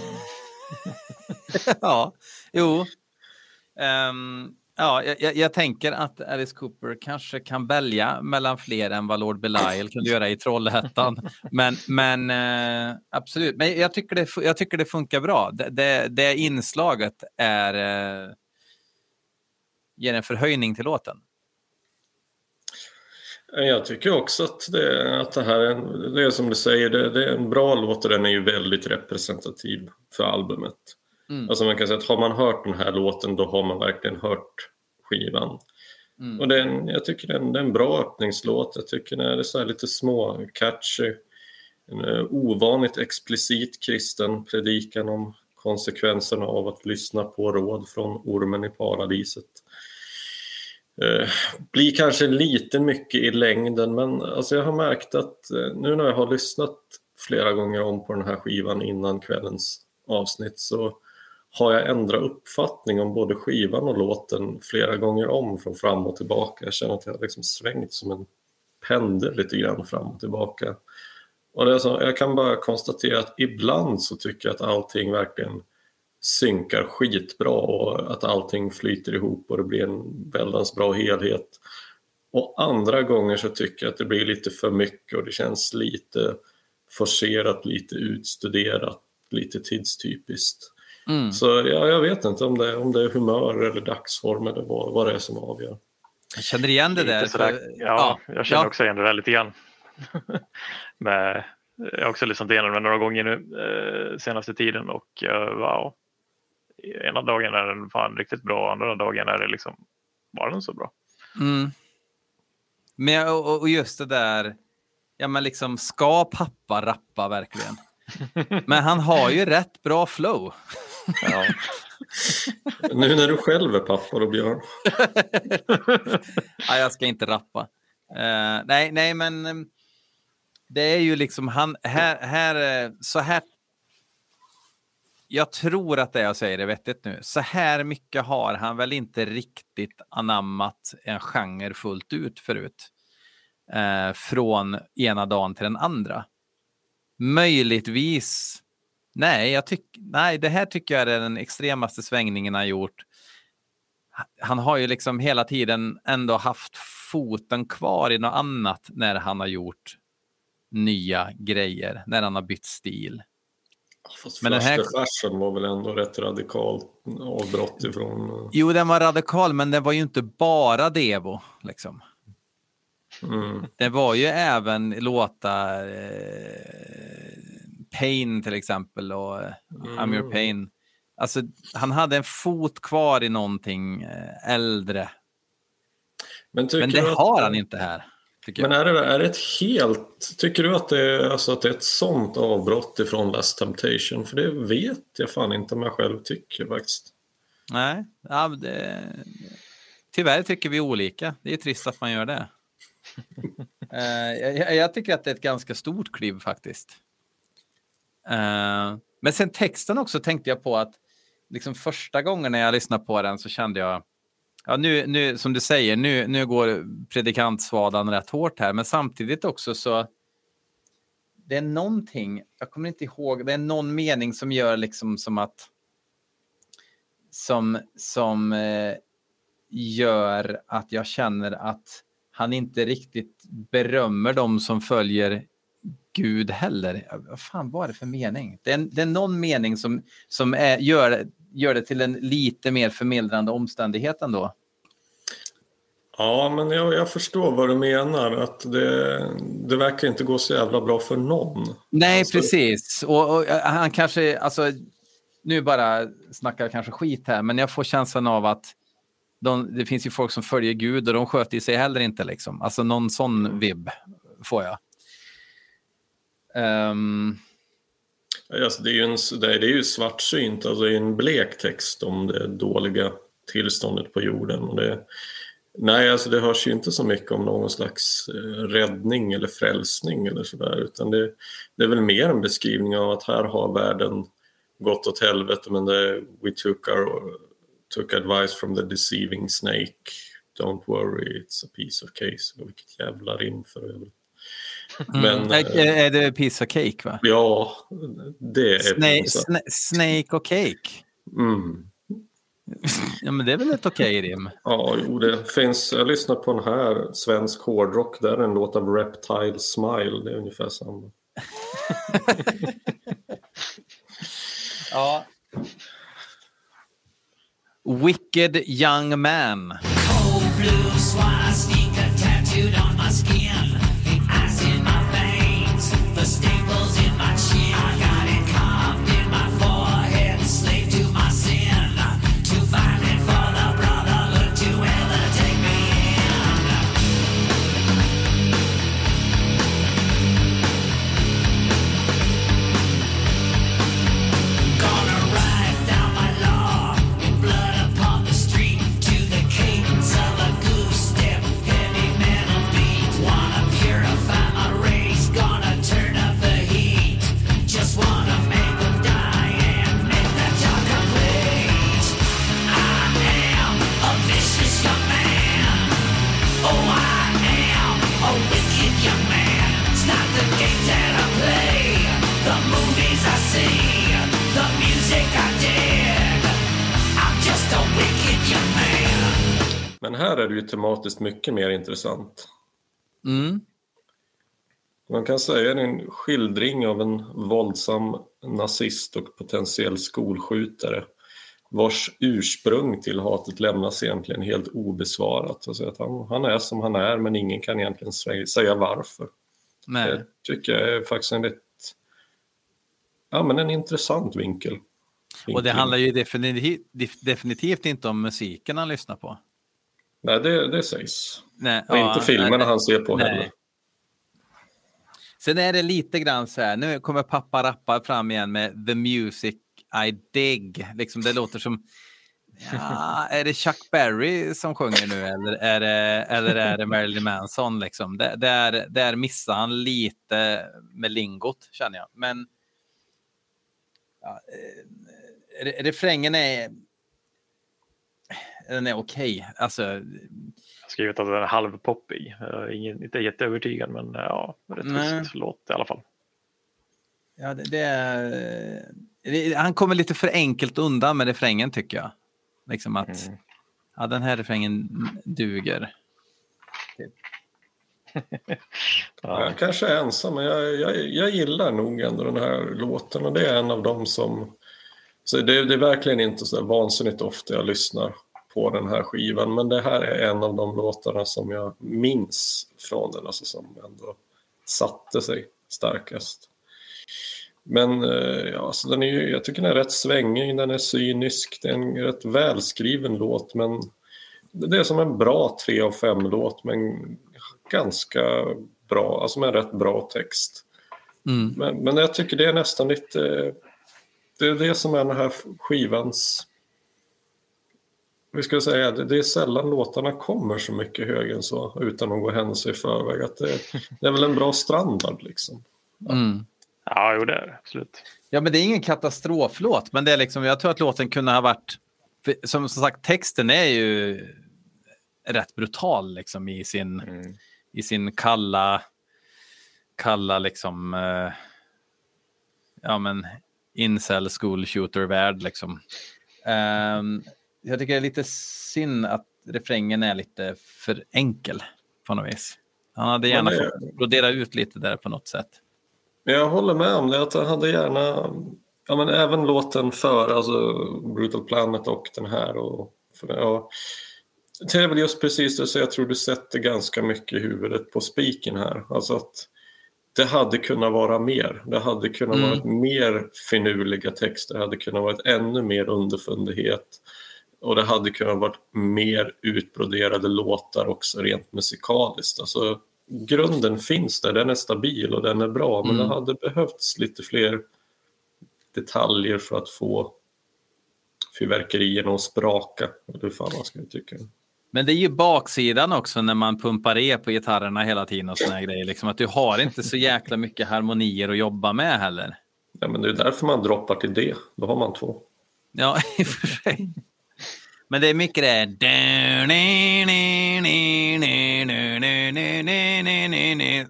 ja, jo. Ehm, ja, jag- jag, tänker att Alice Cooper kanske kan välja mellan fler än vad Lord Belial kunde göra i Trollhättan. Men, men eh, absolut, men jag tycker, det, jag tycker det funkar bra. Det, det, det inslaget är, eh, ger en förhöjning till låten. Jag tycker också att det, att det här är, en, det är som du säger, det, det är en bra låt och den är ju väldigt representativ för albumet. Mm. Alltså man kan säga att har man hört den här låten då har man verkligen hört skivan. Mm. Och den, jag tycker den, det är en bra öppningslåt. Jag tycker den är så lite små catchy. En uh, ovanligt explicit kristen predikan om konsekvenserna av att lyssna på råd från ormen i paradiset. Eh, blir kanske lite mycket i längden men alltså jag har märkt att eh, nu när jag har lyssnat flera gånger om på den här skivan innan kvällens avsnitt så har jag ändrat uppfattning om både skivan och låten flera gånger om från fram och tillbaka. Jag känner att jag har liksom svängt som en pendel lite grann fram och tillbaka. Och det är så, jag kan bara konstatera att ibland så tycker jag att allting verkligen synkar skitbra och att allting flyter ihop och det blir en väldans bra helhet. Och andra gånger så tycker jag att det blir lite för mycket och det känns lite forcerat, lite utstuderat, lite tidstypiskt. Mm. Så ja, jag vet inte om det, om det är humör eller dagsform eller vad, vad det är som avgör. Jag känner igen det där. För, ja, ja, jag känner ja. också igen det där lite grann. Med, jag har också lyssnat igenom det några gånger nu eh, senaste tiden och eh, wow. Ena dagen är den fan riktigt bra, andra dagen är det liksom, var den så bra? Mm. Men och just det där, ja men liksom ska pappa rappa verkligen? Men han har ju rätt bra flow. Ja. Nu när du själv är pappa då Björn. nej, jag ska inte rappa. Uh, nej, nej, men um, det är ju liksom han här, här, uh, så här. Jag tror att det jag säger är vettigt nu. Så här mycket har han väl inte riktigt anammat en genre fullt ut förut. Eh, från ena dagen till den andra. Möjligtvis Nej, jag tyck, nej, det här tycker jag är den extremaste svängningen han gjort. Han har ju liksom hela tiden ändå haft foten kvar i något annat när han har gjort nya grejer, när han har bytt stil. Fast men den här fashion var väl ändå rätt radikalt avbrott ifrån... Jo, den var radikal, men den var ju inte bara Devo. Liksom. Mm. Det var ju även låtar eh, Pain till exempel och mm. I'm your pain. Alltså, han hade en fot kvar i någonting eh, äldre. Men, men det att, har han inte här. Men är det, är det ett helt... Tycker du att det, är, alltså att det är ett sånt avbrott ifrån Last Temptation? För det vet jag fan inte om jag själv tycker faktiskt. Nej, ja, det, tyvärr tycker vi olika. Det är trist att man gör det. uh, jag, jag, tycker att det är ett ganska stort kliv faktiskt. Uh, men sen texten också tänkte jag på att liksom första gången när jag lyssnade på den så kände jag, ja nu, nu som du säger, nu, nu går predikantsvadan rätt hårt här, men samtidigt också så det är någonting, jag kommer inte ihåg, det är någon mening som gör liksom som att som, som eh, gör att jag känner att han inte riktigt berömmer dem som följer Gud heller. Vad fan var det för mening? Det är, det är någon mening som, som är, gör, gör det till en lite mer förmildrande omständighet ändå. Ja, men jag, jag, förstår vad du menar. Att det, det verkar inte gå så jävla bra för någon. Nej, alltså... precis. Och, och, han kanske, alltså, nu bara snackar jag kanske skit här, men jag får känslan av att de, det finns ju folk som följer Gud och de sköter sig heller inte. Liksom. Alltså någon sån vibb får jag. Um... Alltså det, är ju en, det är ju svartsynt, alltså det är en blek text om det dåliga tillståndet på jorden. Och det, nej, alltså det hörs ju inte så mycket om någon slags eh, räddning eller frälsning eller sådär, utan det, det, är väl mer en beskrivning av att här har världen gått åt helvete, men det, we took, our, took advice from the deceiving snake. Don't worry, it's a piece of case. Vilket jävla rim för övrigt. Mm. Men, är, eh, är det piece of cake? va? Ja, det är Snake, sna snake och cake? Mm. Ja, men det är väl ett okej okay rim? Ja, jo, det finns. Jag lyssnar på den här, svensk hårdrock. Där är en låt av Reptile Smile. Det är ungefär samma. ja. Wicked Young Man. Cold blue swastika tattooed on my skin här är det ju tematiskt mycket mer intressant. Mm. Man kan säga det är en skildring av en våldsam nazist och potentiell skolskjutare vars ursprung till hatet lämnas egentligen helt obesvarat. Alltså att han, han är som han är men ingen kan egentligen säga varför. Nej. Det tycker jag är faktiskt en rätt ja, men en intressant vinkel. Och det handlar ju definitivt, definitivt inte om musiken han lyssnar på. Nej, det, det sägs. Nej, och ja, inte filmerna nej, han ser på nej. heller. Sen är det lite grann så här, nu kommer pappa rappa fram igen med The Music I Dig. Liksom det låter som, ja, är det Chuck Berry som sjunger nu eller är det, eller är det Marilyn Manson? Liksom? Där, där missar han lite med lingot känner jag. Men ja, eh, refrängen är, den är okej. Okay. Alltså, Jag har skrivit att den är halvpoppig. Ingen, inte jätteövertygad men ja, rätt schysst låt i alla fall. Ja, det, det är, det, han kommer lite för enkelt undan med refrängen tycker jag. Liksom att Mm. ja, den här refrängen duger. Ja. Jag kanske är ensam, men jag, jag, jag gillar nog ändå den här låten och det är en av dem som... Så det, det är verkligen inte så vansinnigt ofta jag lyssnar på den här skivan, men det här är en av de låtarna som jag minns från den, alltså som ändå satte sig starkast. Men eh, ja, alltså den är ju, jag tycker den är rätt svängig, den är cynisk, det är en rätt välskriven låt, men det är som en bra 3 av 5-låt, men ganska bra, alltså med en rätt bra text. Mm. Men, men jag tycker det är nästan lite... Det är det som är den här skivans... Vi ska säga, det, det är sällan låtarna kommer så mycket högre än så utan att gå händelser i förväg. Att det, det är väl en bra standard liksom. Mm. Ja, jo det är det absolut. Ja, men det är ingen katastroflåt, men det är liksom, jag tror att låten kunde ha varit... för Som, som sagt, texten är ju rätt brutal liksom i sin, Mm. i sin kalla, kalla liksom, eh, ja men, incel school shooter-värld liksom. Ehm, jag tycker det är lite synd att refrängen är lite för enkel på något vis. Han hade gärna fått brodera ut lite där på något sätt. Jag håller med om det, att jag hade gärna... Ja, men även låten före, alltså Brutal Planet och den här. Och, för, ja, det är väl just precis det, så jag tror du sätter ganska mycket huvudet på spiken här. Alltså att det hade kunnat vara mer. Det hade kunnat Mm. vara mer finurliga texter, det hade kunnat vara ännu mer underfundighet. Och det hade kunnat vara mer utbroderade låtar också rent musikaliskt. Alltså, grunden finns där, den är stabil och den är bra, men Mm. det hade behövts lite fler detaljer för att få fyrverkerierna att spraka. Hur fan man ska tycka. Men det är ju baksidan också när man pumpar e på gitarrerna hela tiden och såna grejer. Liksom att du har inte så jäkla mycket harmonier att jobba med heller. Ja, men det är därför man droppar till D. Då har man två. Ja, i och för sig. Men det är mycket det.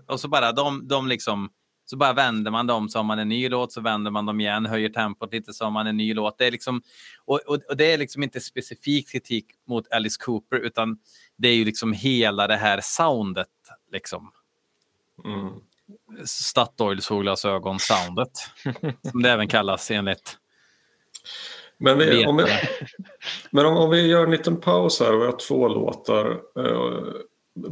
Och så bara de, de liksom. Så bara vänder man dem så har man en ny låt, så vänder man dem igen, höjer tempot lite så har man en ny låt. Det är liksom, och, och, och det är liksom inte specifik kritik mot Alice Cooper, utan det är ju liksom hela det här soundet. Liksom. Mm. Statoil solglasögon-soundet. som det även kallas enligt Men, vi, om, vetare. Men om, om vi gör en liten paus här och vi har två låtar. Eh,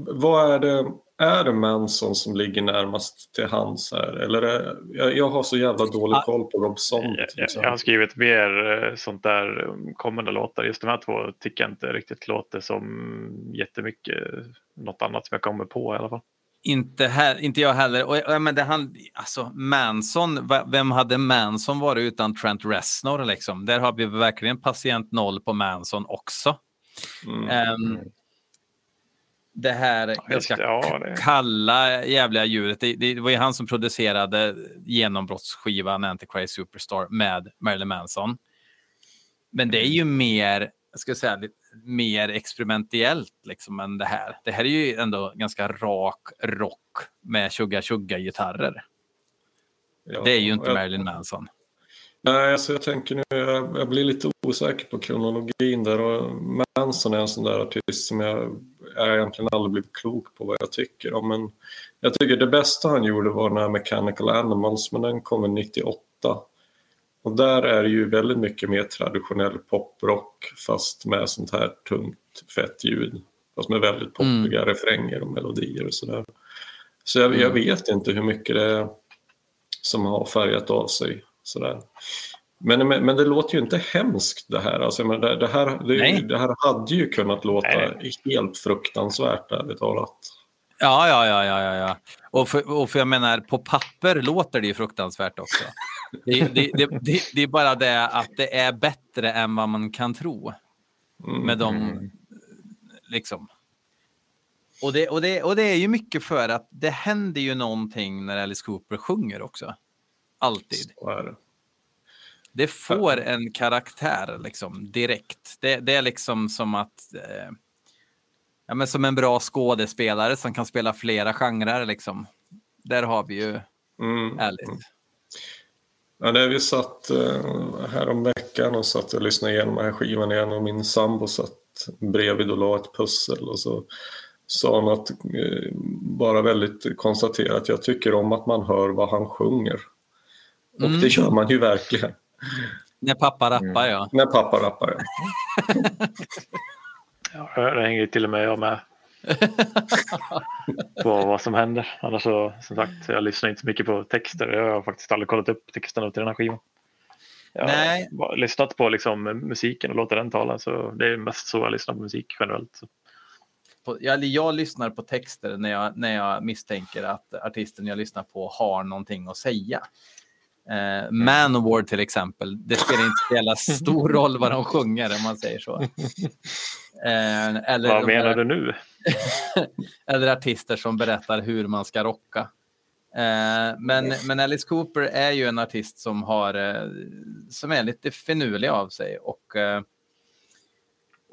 vad är det, är det Manson som ligger närmast till hands här? Eller är, jag, jag har så jävla dålig koll på Rob Zombie. Jag, jag, jag har skrivit mer eh, sånt där um, kommande låtar. Just de här två tycker jag inte riktigt låter som jättemycket något annat som jag kommer på i alla fall. Inte, här, inte jag heller. Och, men det han, alltså, Manson, vem hade Manson varit utan Trent Reznor? Liksom? Där har vi verkligen patient noll på Manson också. Mm. Ehm, det här just ganska ja, det- kalla jävliga ljudet. Det, det var ju han som producerade genombrottsskivan Antichrist Superstar med Marilyn Manson. Men det är ju mer, jag ska säga, lite mer experimentellt liksom än det här. Det här är ju ändå ganska rak rock med tjugga tjugga gitarrer. Ja, Det är ju inte jag- Marilyn Manson. Nej, alltså jag tänker nu, jag, jag blir lite osäker på kronologin där och Manson är en sån där artist som jag, jag egentligen aldrig blivit klok på vad jag tycker om. Men jag tycker det bästa han gjorde var den här Mechanical Animals, men den kom 98. Och där är det ju väldigt mycket mer traditionell poprock fast med sånt här tungt fett ljud. Fast med väldigt poppiga mm. refränger och melodier och sådär. Så jag, jag, mm. vet inte hur mycket det är som har färgat av sig. Sådär. Men, men, men, det låter ju inte hemskt det här. Alltså, men det, det här det, det, här hade ju kunnat låta Nej. helt fruktansvärt ärligt talat. Ja, ja, ja, ja, ja. Och för, och för jag menar, på papper låter det ju fruktansvärt också. Det, det, det, det, är bara det att det är bättre än vad man kan tro. Med de, mm. liksom. Och det, och, det, och det är ju mycket för att det händer ju någonting när Alice Cooper sjunger också. Alltid. Det. det. får en karaktär liksom direkt. Det, det är liksom som att eh, ja, men som en bra skådespelare som kan spela flera genrer. Liksom. Där har vi ju mm. Alice. Mm. Ja, när vi satt eh, här om veckan och satt och lyssnade igenom den här skivan igen och min sambo satt bredvid och la ett pussel och så sa han att eh, bara väldigt konstaterat, jag tycker om att man hör vad han sjunger. Och mm. det gör man ju verkligen. När pappa rappar ja. När pappa rappar ja. ja det hänger till och med jag med. på vad som händer. Annars så, som sagt, jag lyssnar inte så mycket på texter. Jag har faktiskt aldrig kollat upp texterna till den här skivan. Jag Nej. har lyssnat på liksom musiken och låter den tala. Så det är mest så jag lyssnar på musik generellt. Så. Jag, jag, lyssnar på texter när jag, när jag misstänker att artisten jag lyssnar på har någonting att säga. Eh, Manowar till exempel, det spelar inte så jävla stor roll vad de sjunger om man säger så. Eh, eller vad menar du nu? eller artister som berättar hur man ska rocka. Eh, men, men Alice Cooper är ju en artist som, har, eh, som är lite finurlig av sig. Och, eh,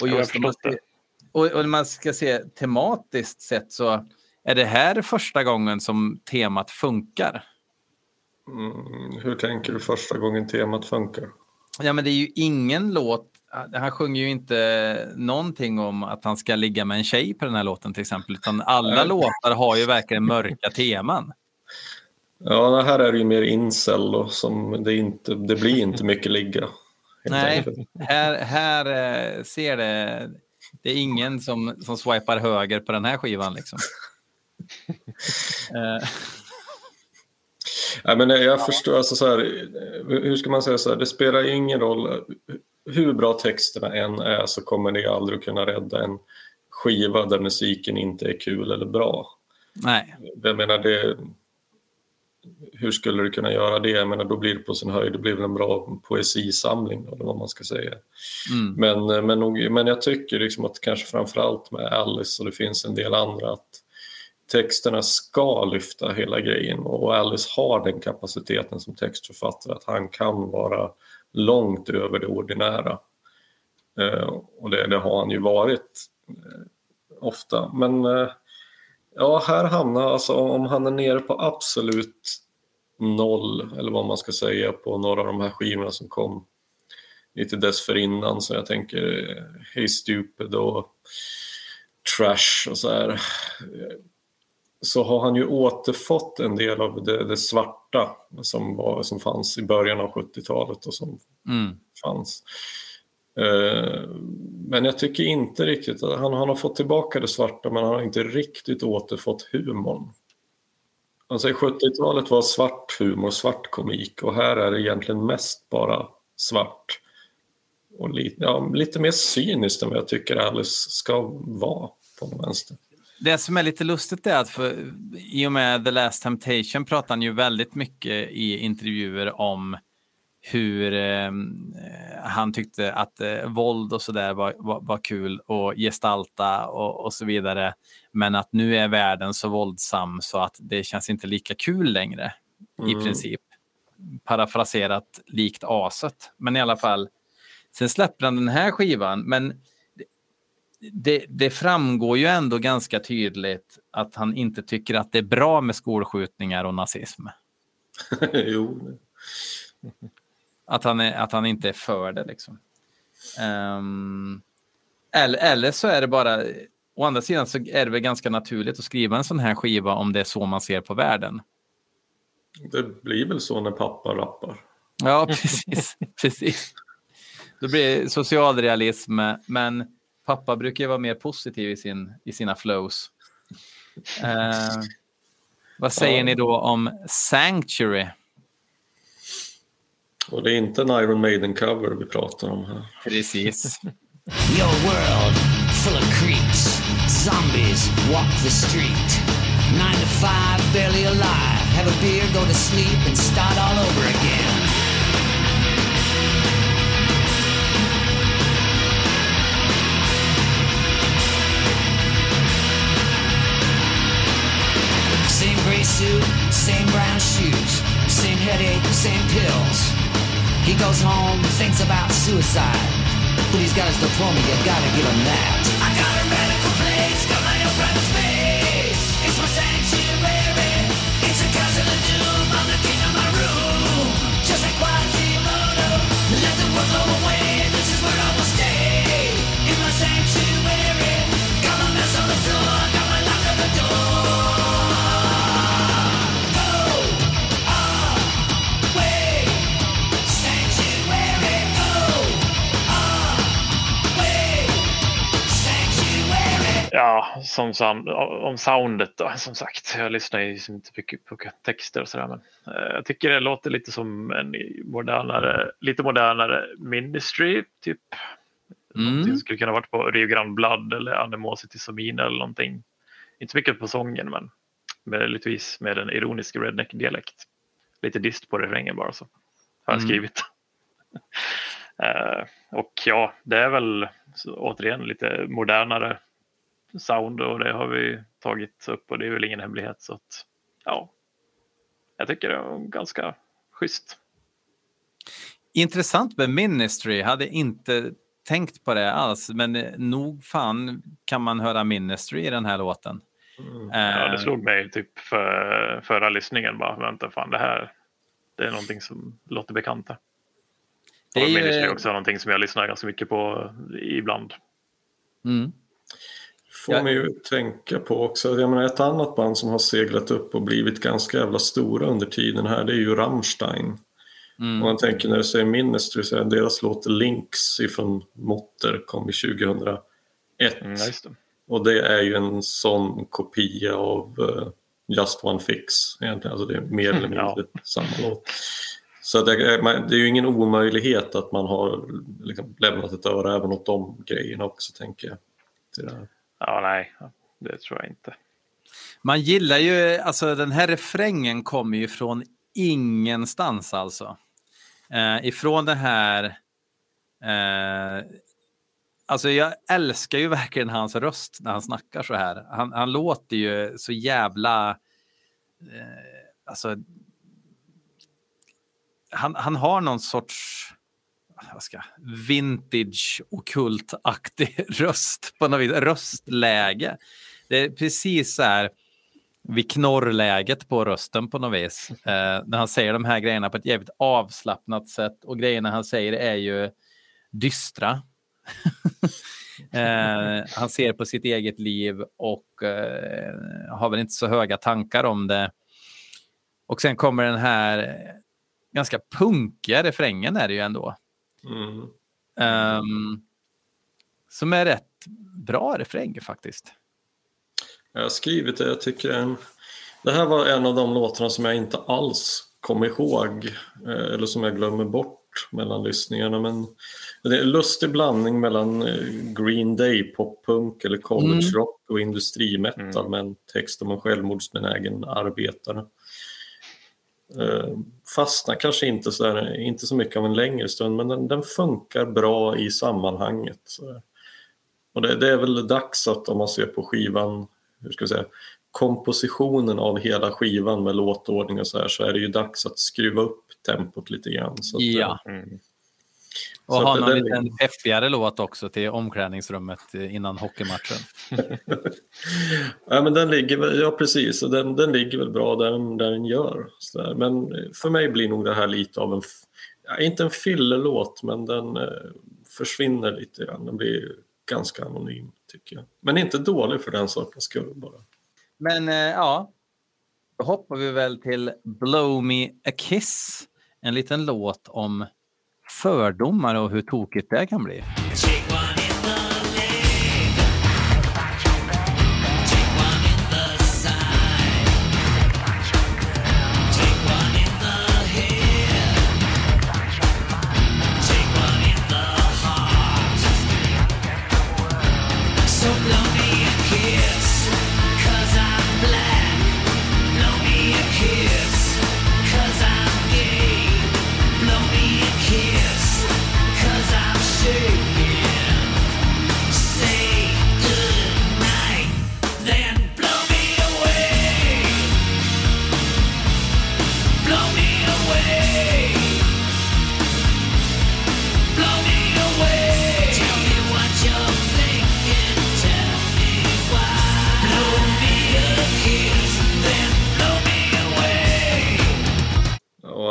och just man ska, och, och man ska se tematiskt sett så är det här första gången som temat funkar. Mm, hur tänker du första gången temat funkar? Ja, men det är ju ingen låt han sjunger ju inte någonting om att han ska ligga med en tjej på den här låten till exempel, utan alla låtar har ju verkligen mörka teman. Ja, här är det ju mer incel då, som det, inte, det blir inte mycket ligga. Nej, här, här eh, ser det, det är ingen som, som swipar höger på den här skivan liksom. Eh. Nej, men jag förstår, alltså så här, hur ska man säga så här, det spelar ingen roll hur bra texterna än är så kommer det aldrig kunna rädda en skiva där musiken inte är kul eller bra. Nej. Jag menar, det, hur skulle du kunna göra det? Jag menar, då blir det på sin höjd, det blir väl en bra poesisamling eller vad man ska säga. Mm. Men, men, nog, men jag tycker liksom att kanske framförallt med Alice och det finns en del andra att texterna ska lyfta hela grejen och Alice har den kapaciteten som textförfattare att han kan vara långt över det ordinära. Eh, och det, det, har han ju varit eh, ofta. Men eh, ja, här hamnar alltså om han är nere på absolut noll, eller vad man ska säga, på några av de här skivorna som kom lite dessförinnan. Så jag tänker eh, Hey Stupid och Trash och så här så har han ju återfått en del av det, det svarta som, var, som fanns i början av 70-talet och som mm. fanns. Eh, men jag tycker inte riktigt att han, han har fått tillbaka det svarta men han har inte riktigt återfått humorn. Alltså 70-talet var svart humor, svart komik och här är det egentligen mest bara svart. Och lite, ja, lite mer cyniskt än vad jag tycker Alice ska vara på den vänster. Det som är lite lustigt är att för, i och med The Last Temptation pratar han ju väldigt mycket i intervjuer om hur eh, han tyckte att eh, våld och sådär var, var, var, kul att gestalta och, och, så vidare. Men att nu är världen så våldsam så att det känns inte lika kul längre mm. i princip. Parafraserat likt aset. Men i alla fall. Sen släpper han den här skivan. Men det, det, framgår ju ändå ganska tydligt att han inte tycker att det är bra med skolskjutningar och nazism. jo. Att han, är, att han inte är för det liksom. Um, eller, eller så är det bara, å andra sidan så är det väl ganska naturligt att skriva en sån här skiva om det är så man ser på världen. Det blir väl så när pappa rappar. Ja, precis. precis. Då blir det socialrealism, men pappa brukar ju vara mer positiv i, sin, i sina flows. Uh, vad säger ja. ni då om Sanctuary? Och det är inte en Iron Maiden-cover vi pratar om här. Precis. Your world full of creeps. Zombies walk the street. Nine to five, barely alive. Have a beer, go to sleep, and start all over again. Suit, same brown shoes, same headache, same pills. He goes home, thinks about suicide. But he's got his diploma, you gotta give him that. I got a radical place, got my own private space. Som, som, om soundet då, som sagt. Jag lyssnar ju inte mycket på texter och sådär, men eh, jag tycker det låter lite som en modernare, lite modernare Ministry, typ. Mm. Det skulle kunna varit på Rio Grande Blood eller Animosity Somina eller någonting. Inte mycket på sången, men möjligtvis med en ironisk redneck-dialekt. Lite dist på refrängen bara så har jag mm. skrivit. uh, och ja, det är väl återigen lite modernare sound och det har vi tagit upp och det är väl ingen hemlighet så att ja, jag tycker det är ganska schysst. Intressant med Ministry, hade inte tänkt på det alls, men nog fan kan man höra Ministry i den här låten. Mm. Ja, det slog mig typ för, förra lyssningen bara, vänta fan det här, det är någonting som låter bekant. Det är och Ministry är också någonting som jag lyssnar ganska mycket på ibland. Mm får ja. mig ju tänka på också. Jag menar, ett annat band som har seglat upp och blivit ganska jävla stora under tiden här det är ju Rammstein. Mm. Om man tänker när du säger Ministry så är deras låt Links ifrån Motter kom i 2001. Mm, det. Och det är ju en sån kopia av uh, Just One Fix egentligen. Alltså det är mer eller mindre ja. samma låt. Så det är, det är ju ingen omöjlighet att man har liksom lämnat ett öra även åt de grejerna också tänker jag. Ja, nej, det tror jag inte. Man gillar ju, alltså den här refrängen kommer ju från ingenstans alltså. Eh, ifrån det här, eh, alltså jag älskar ju verkligen hans röst när han snackar så här. Han, han låter ju så jävla, eh, alltså, han, han har någon sorts, vad ska, vintage okultaktig röst på något vis, röstläge. Det är precis så här vid knorrläget på rösten på något vis. Eh, när han säger de här grejerna på ett jävligt avslappnat sätt och grejerna han säger är ju dystra. eh, han ser på sitt eget liv och eh, har väl inte så höga tankar om det. Och sen kommer den här ganska punkiga refrängen är det ju ändå. Mm. Um, som är rätt bra refräng faktiskt. Jag har skrivit det, jag tycker det här var en av de låtarna som jag inte alls kom ihåg eh, eller som jag glömmer bort mellan lyssningarna. Men det är en lustig blandning mellan eh, Green Day, poppunk eller college mm. rock och industrimetal mm. med en text om en självmordsbenägen arbetare. Eh, fastnar kanske inte så, där, inte så mycket av en längre stund men den, den funkar bra i sammanhanget. Och det, det, är väl dags att om man ser på skivan, hur ska jag säga, kompositionen av hela skivan med låtordning och så här så är det ju dags att skruva upp tempot lite grann. Så att, ja. Mm. Och ha någon liten peppigare låt också till omklädningsrummet innan hockeymatchen. ja, men den ligger, ja, precis. Den, den ligger väl bra där den, där den gör. Men för mig blir nog det här lite av en, ja, inte en fillelåt, men den eh, försvinner lite grann. Den blir ganska anonym tycker jag. Men inte dålig för den sakens skull bara. Men eh, ja, då hoppar vi väl till Blow Me A Kiss. En liten låt om fördomar och hur tokigt det kan bli.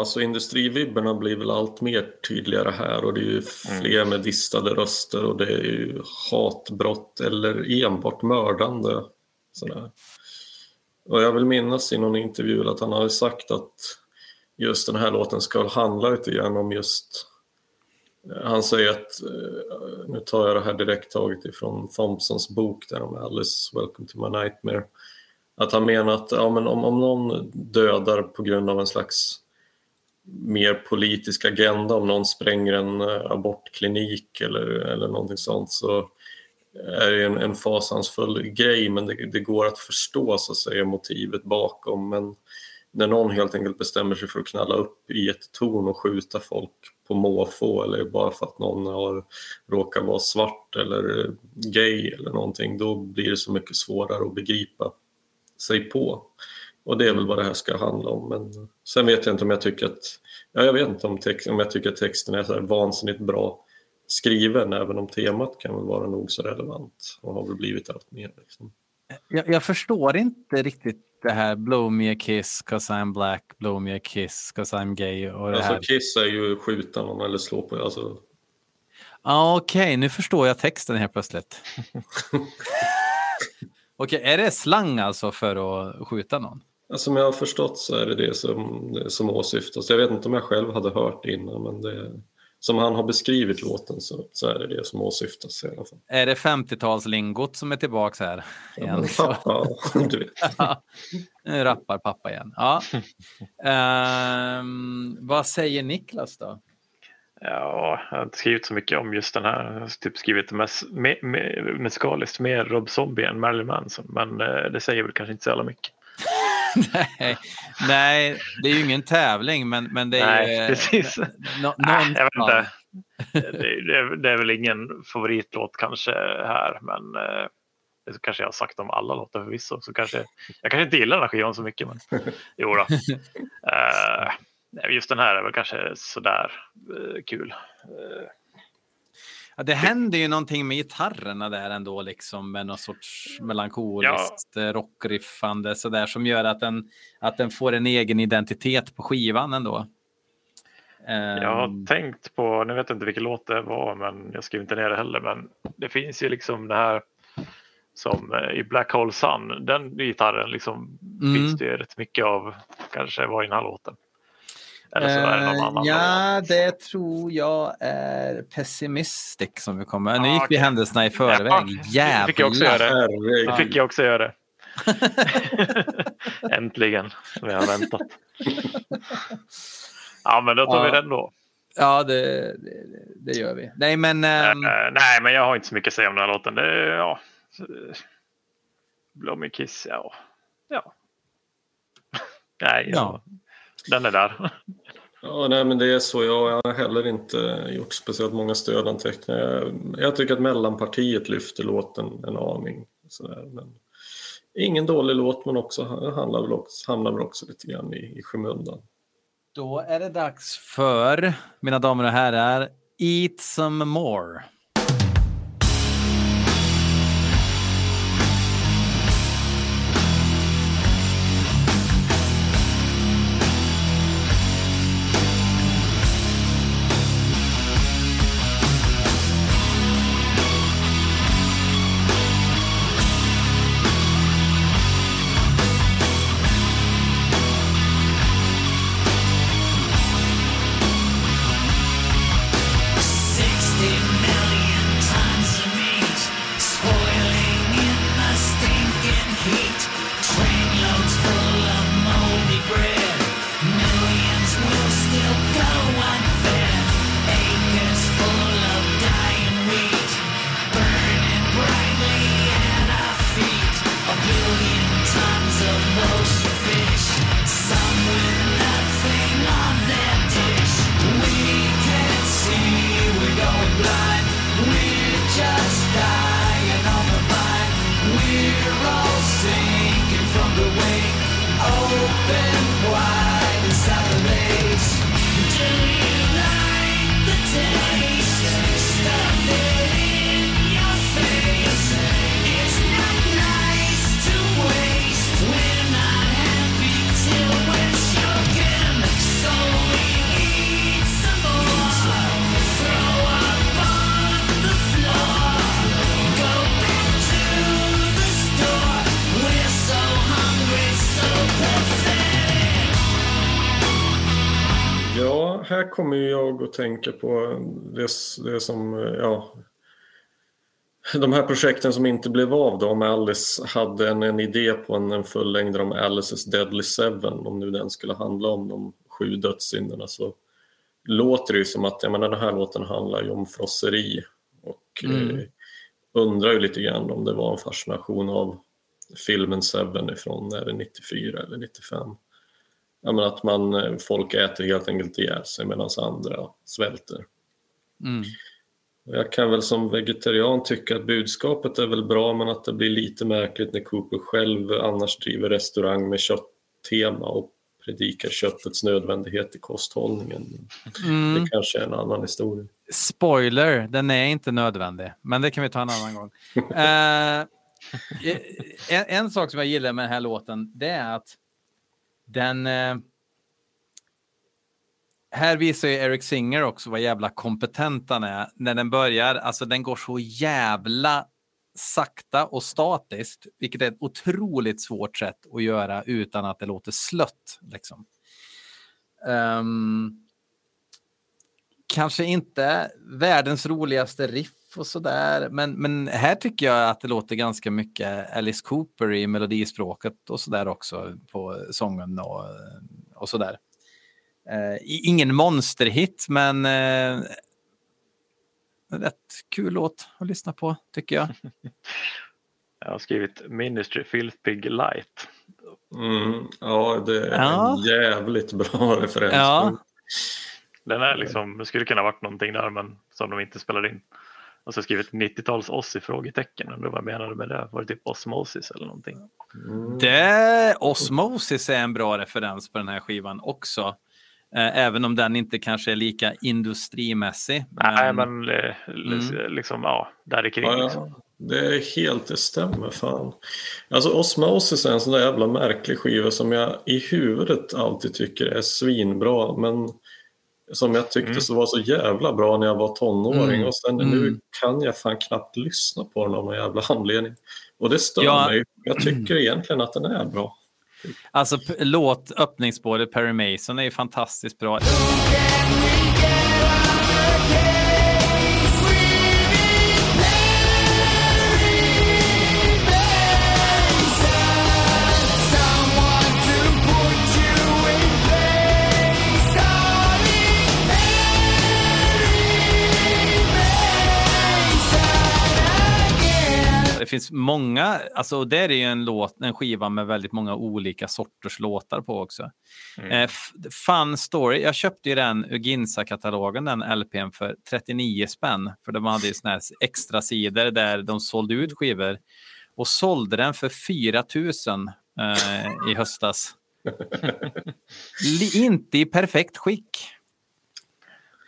Alltså industrivibbarna blir väl allt mer tydligare här och det är ju fler med distade röster och det är ju hatbrott eller enbart mördande. Sådär. Och jag vill minnas i någon intervju att han har sagt att just den här låten ska handla lite grann om just han säger att, eh, nu tar jag det här direkt taget ifrån Thompsons bok där om Alice, Welcome to my nightmare. Att han menar att ja, men om, om någon dödar på grund av en slags mer politisk agenda, om någon spränger en eh, abortklinik eller, eller någonting sånt så är det en, en fasansfull grej men det, det går att förstå så att säga motivet bakom. Men när någon helt enkelt bestämmer sig för att knalla upp i ett torn och skjuta folk på måfå eller bara för att någon har råkar vara svart eller eh, gay eller någonting, då blir det så mycket svårare att begripa sig på. Och det är väl vad det här ska handla om. Men sen vet jag inte om jag tycker att, ja, jag vet inte om, text, om jag tycker att texten är så här vansinnigt bra skriven, även om temat kan väl vara nog så relevant och har väl blivit allt mer. Liksom. Jag, jag förstår inte riktigt det här blow me a kiss cause I'm black, blow me a kiss cause I'm gay och det Alltså här. kiss är ju skjuta någon eller slå på, alltså Ah, Okej, nu förstår jag texten helt plötsligt. Okej, är det slang alltså för att skjuta någon? Alltså, Som jag har förstått så är det det som, som åsyftas. Jag vet inte om jag själv hade hört det innan, men det, som han har beskrivit låten så, så är det det som åsyftas i alla fall. Är det 50-talslingot som är tillbaks här? Igen? Ja, du vet. nu rappar pappa igen. Ja. Ehm, vad säger Niklas då? Ja, jag har inte skrivit så mycket om just den här. Jag har typ skrivit mes, me, me, musikaliskt mer Rob Zombie än Marilyn Manson. Men eh, det säger väl kanske inte så jävla mycket. nej, nej, det är ju ingen tävling, men, men det är Nej, ju... precis. Nå, Nej, jag vet inte. Det, det, det är väl ingen favoritlåt kanske här, men eh, det kanske jag har sagt om alla låtar förvisso. Så kanske, jag kanske inte gillar den här skivan så mycket, men jo då. Eh, just den här är väl kanske sådär eh, kul. Eh, Ja, det händer ju någonting med gitarrerna där ändå, liksom med någon sorts melankoliskt ja. rockriffande sådär som gör att den, att den får en egen identitet på skivan ändå. Jag har Ehm, tänkt på, nu vet jag inte vilken låt det var, men jag skrev inte ner det heller, men det finns ju liksom det här som eh, i Black Hole Sun, den gitarren liksom Mm. finns det ju rätt mycket av, kanske var i den här låten. Eller så är det någon eh, annan. Ja, det tror jag är Pessimistic som vi kommer. Nu Ja, gick vi händelserna i förväg. Ja, det fick jag också Jävlar. göra. Det fick jag också göra. Äntligen, som jag har väntat. Ja, men då tar vi Ja. den då. Ja, det, det, det gör vi. Nej, men... ehm, Eh, nej, men jag har inte så mycket att säga om den här låten. Det ja. Blow me kiss, ja. Ja. nej, ja. Den är där. Ja, nej, men det är så. Jag har heller inte gjort speciellt många stödanteckningar. Jag, tycker att mellanpartiet lyfter låten en aning. Sådär. Men ingen dålig låt, men också hamnar väl också, hamnar väl också lite grann i, i skymundan. Då är det dags för, mina damer och herrar, Eat some more. Att tänka på det, det som, ja, de här projekten som inte blev av då, om Alice hade en, en idé på en, en fullängdare om Alice's Deadly Seven, om nu den skulle handla om de sju dödssynderna, så låter det ju som att, jag menar den här låten handlar ju om frosseri och Mm. eh, undrar ju lite grann om det var en fascination av filmen Seven ifrån, är det 94 eller 95? Ja, att man, eh, folk äter helt enkelt ihjäl sig medan andra svälter. Mm. Jag kan väl som vegetarian tycka att budskapet är väl bra men att det blir lite märkligt när Cooper själv annars driver restaurang med kötttema och predikar köttets nödvändighet i kosthållningen. Mm. Det kanske är en annan historia. Spoiler, den är inte nödvändig, men det kan vi ta en annan gång. Eh, en, en sak som jag gillar med den här låten, det är att den... eh, här visar ju Eric Singer också vad jävla kompetent han är. När den börjar, alltså den går så jävla sakta och statiskt, vilket är ett otroligt svårt sätt att göra utan att det låter slött. Liksom. Um, kanske inte världens roligaste riff och sådär, men, men här tycker jag att det låter ganska mycket Alice Cooper i melodispråket och sådär också på sången och, och sådär. Eh, ingen monsterhit, men eh, rätt kul låt att lyssna på, tycker jag. Jag har skrivit Ministry Filth Pig Light. Mm, ja, det är Ja. en jävligt bra referens. Ja. Den är liksom, det skulle kunna varit någonting där men som de inte spelade in. Och så skrivit 90-tals Ozzy frågetecken. Undrar vad jag menade med det. Var det typ Osmosis eller någonting? Mm. Det, Osmosis är en bra referens på den här skivan också. Eh, även om den inte kanske är lika industrimässig. Nej men eh, Mm. liksom ja, där kring. Ja, Liksom. det är helt, det stämmer fan. Alltså Osmosis är en sån där jävla märklig skiva som jag i huvudet alltid tycker är svinbra men som jag tyckte Mm. så var så jävla bra när jag var tonåring Mm. och sen Mm. nu kan jag fan knappt lyssna på den av någon jävla anledning. Och det stör Ja. mig. Jag tycker egentligen att den är bra. Alltså låt öppningsspåret Perry Mason är ju fantastiskt bra. Finns många, alltså och där är ju en, låt, en skiva med väldigt många olika sorters låtar på också. Mm. Eh, Fun Story, jag köpte ju den ur Ginsa-katalogen, den LPn för 39 spänn. För de hade ju såna här extra sidor där de sålde ut skivor. Och sålde den för 4 000 eh, i höstas. Inte i perfekt skick.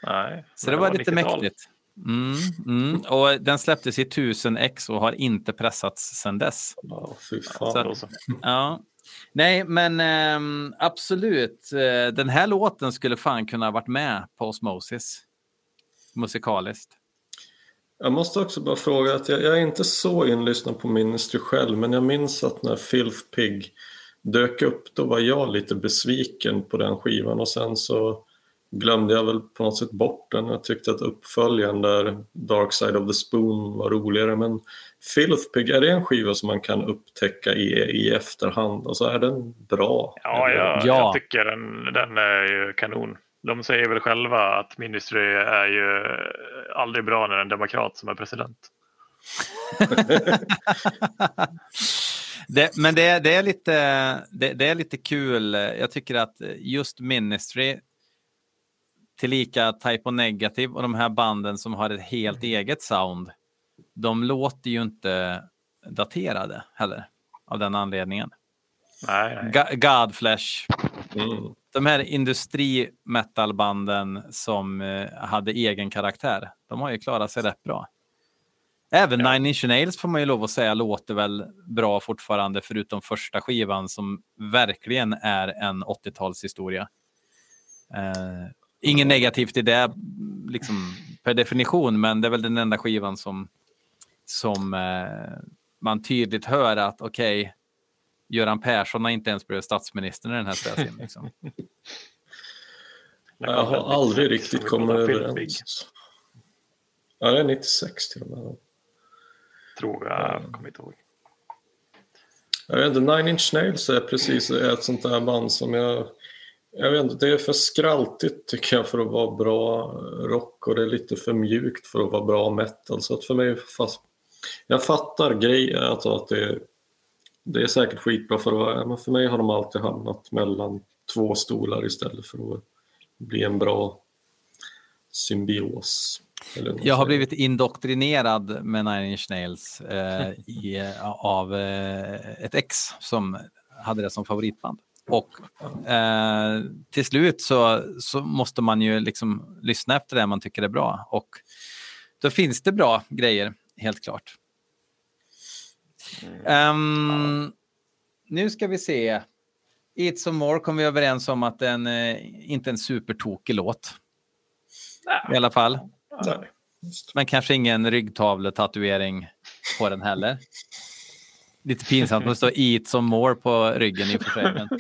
Nej, Så men det var lite 90-tal. mäktigt. Mm, mm. Och den släpptes i 1000 ex och har inte pressats sedan dess. Ja, fy fan. så. Ja. Nej, men ehm, absolut. Eh, Den här låten skulle fan kunna ha varit med på Osmosis. Musikaliskt. Jag måste också bara fråga att jag, jag är inte så inlyssnad på Ministry själv men jag minns att när Filth Pig dök upp då var jag lite besviken på den skivan och sen så glömde jag väl på något sätt bort den. Jag tyckte att uppföljaren där Dark Side of the Spoon var roligare men Filth Pig, är det en skiva som man kan upptäcka i, i efterhand och så är den bra? Ja, jag, Ja. jag tycker den, den är ju kanon. De säger väl själva att Ministry är ju aldrig bra när en demokrat som är president. det, men det, det, är lite, det, det är lite kul. Jag tycker att just Ministry tillika Type O Negative och de här banden som har ett helt eget sound. De låter ju inte daterade heller av den anledningen. Nej, nej. Godflesh. Mm. De här industrimetalbanden som eh, hade egen karaktär, de har ju klarat sig rätt bra. Även Ja. Nine Inch Nails får man ju lov att säga låter väl bra fortfarande, förutom första skivan som verkligen är en 80-talshistoria. Eh, ingen negativt i det liksom, per definition, men det är väl den enda skivan som, som eh, man tydligt hör att okej, Göran Persson har inte ens blivit statsminister när den här spelas in. Liksom. Jag har aldrig riktigt kommit överens. Ja, det är 96 till och med. Tror jag, jag kommer inte ihåg. Jag vet inte, Nine Inch Nails är precis ett sånt där band som jag... Jag vet inte, det är för skraltigt tycker jag för att vara bra rock och det är lite för mjukt för att vara bra metal. Så att för mig, fast, jag fattar grejen, alltså att det, det är säkert skitbra för att vara, men för mig har de alltid hamnat mellan två stolar istället för att bli en bra symbios. Jag har blivit indoktrinerad med Nine Inch Nails eh, i, av eh, ett ex som hade det som favoritband. Och eh, till slut så, så måste man ju liksom lyssna efter det man tycker är bra. Och då finns det bra grejer, helt klart. Ehm, nu ska vi se. Eat some more kom vi överens om att den eh, inte är en supertokig låt. I alla fall. Men kanske ingen ryggtavletatuering på den heller. Lite pinsamt att står eat some more på ryggen i och för sig. Men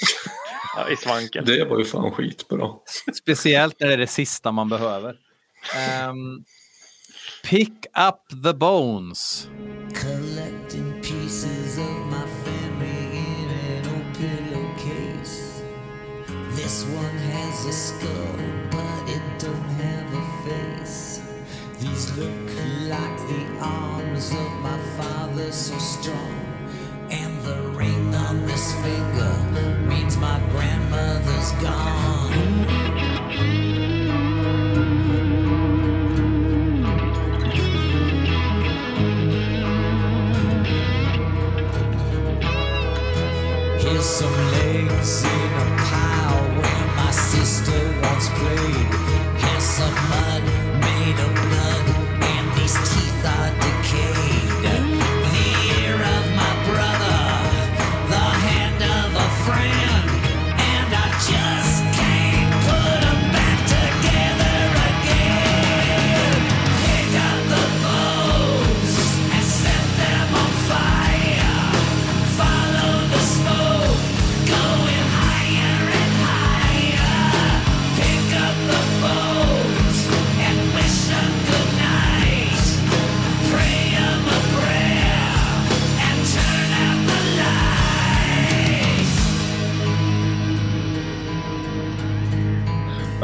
Ja, I svanken. Det var ju fan skitbra. speciellt när det är det sista man behöver. Ehm, pick up the bones. Collecting pieces of my family in an old pillowcase. This one has a skull, but it don't have a face. These look like the arms of my father, so strong. The ring on this finger means my grandmother's gone.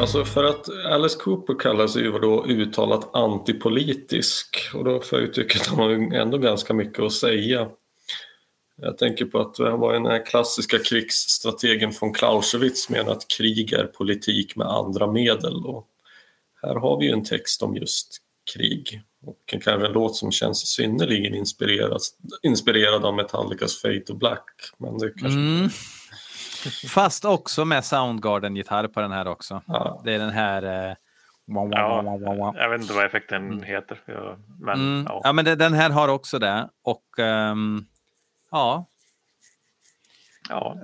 Alltså för att Alice Cooper kallar sig ju då uttalat antipolitisk och då får jag ju tycka att han har ju ändå ganska mycket att säga. Jag tänker på att det var den här klassiska krigsstrategen von Clausewitz menar att krig är politik med andra medel. Och här har vi ju en text om just krig och kanske en låt som känns synnerligen inspirerad, inspirerad av Metallicas Fate to Black. Men det kanske... Mm. Fast också med Soundgarden-gitarr på den här också. Ja. Det är den här... Eh, wah, Ja, wah, wah. jag vet inte vad effekten heter. Jag- Men Mm. ja. Ja, men det, den här har också det. Och ehm, ja, ja.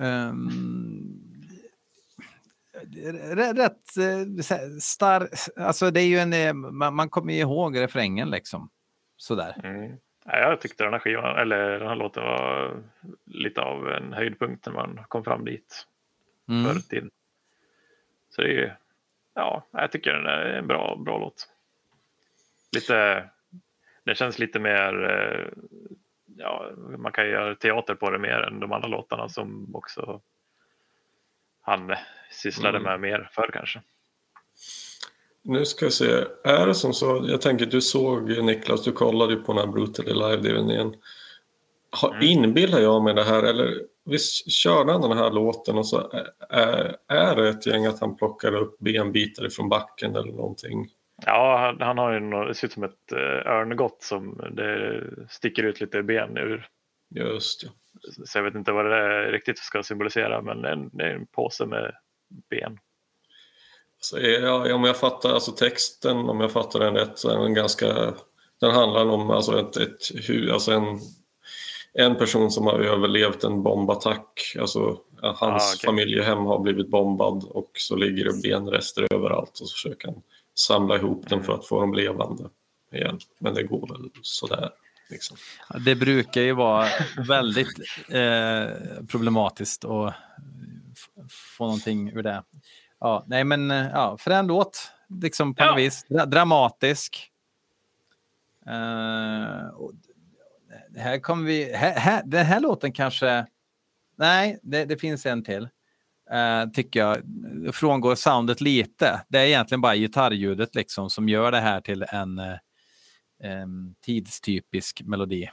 r- rätt eh, så- star, alltså det är ju en, eh, man, man kommer ihåg refrängen liksom. Sådär. Mm. Ja, jag tyckte den här skivan, eller den här låten var lite av en höjdpunkt när man kom fram dit Mm. förr tiden. Så det är ju, ja, jag tycker den är en bra, bra låt. Lite, det känns lite mer, eh, ja, man kan göra teater på det mer än de andra låtarna som också han sysslade Mm. med mer förr kanske. Nu ska jag se, är det som så, jag tänker du såg Niklas, du kollade ju på den här Brutally Live-DVDn. Mm. Inbillar jag mig det här eller visst körde han den här låten och så är, är det ett gäng att han plockar upp benbitar från backen eller någonting? Ja, han, han har ju något, det ser ut som ett eh, örngott som det sticker ut lite ben ur. Just ja. Så jag vet inte vad det riktigt ska symbolisera, men det är en, det är en påse med ben. Så, ja, om jag fattar alltså texten, om jag fattar den rätt, så är den ganska... Den handlar om alltså ett, ett, alltså en, en person som har överlevt en bombattack. Alltså hans Ah, okej. familjehem har blivit bombad och så ligger det benrester överallt och så försöker han samla ihop dem för att få dem levande igen. Men det går väl sådär. Liksom. Det brukar ju vara väldigt eh, problematiskt att få någonting ur det. Ja, nej men eh, ja, för en låt, liksom på Ja. något vis, dra dramatisk. Eh, och här kommer vi, här, här, den här låten kanske, nej, det, det finns en till. Uh, tycker jag frångår soundet lite. Det är egentligen bara gitarrljudet liksom som gör det här till en em, tidstypisk melodi.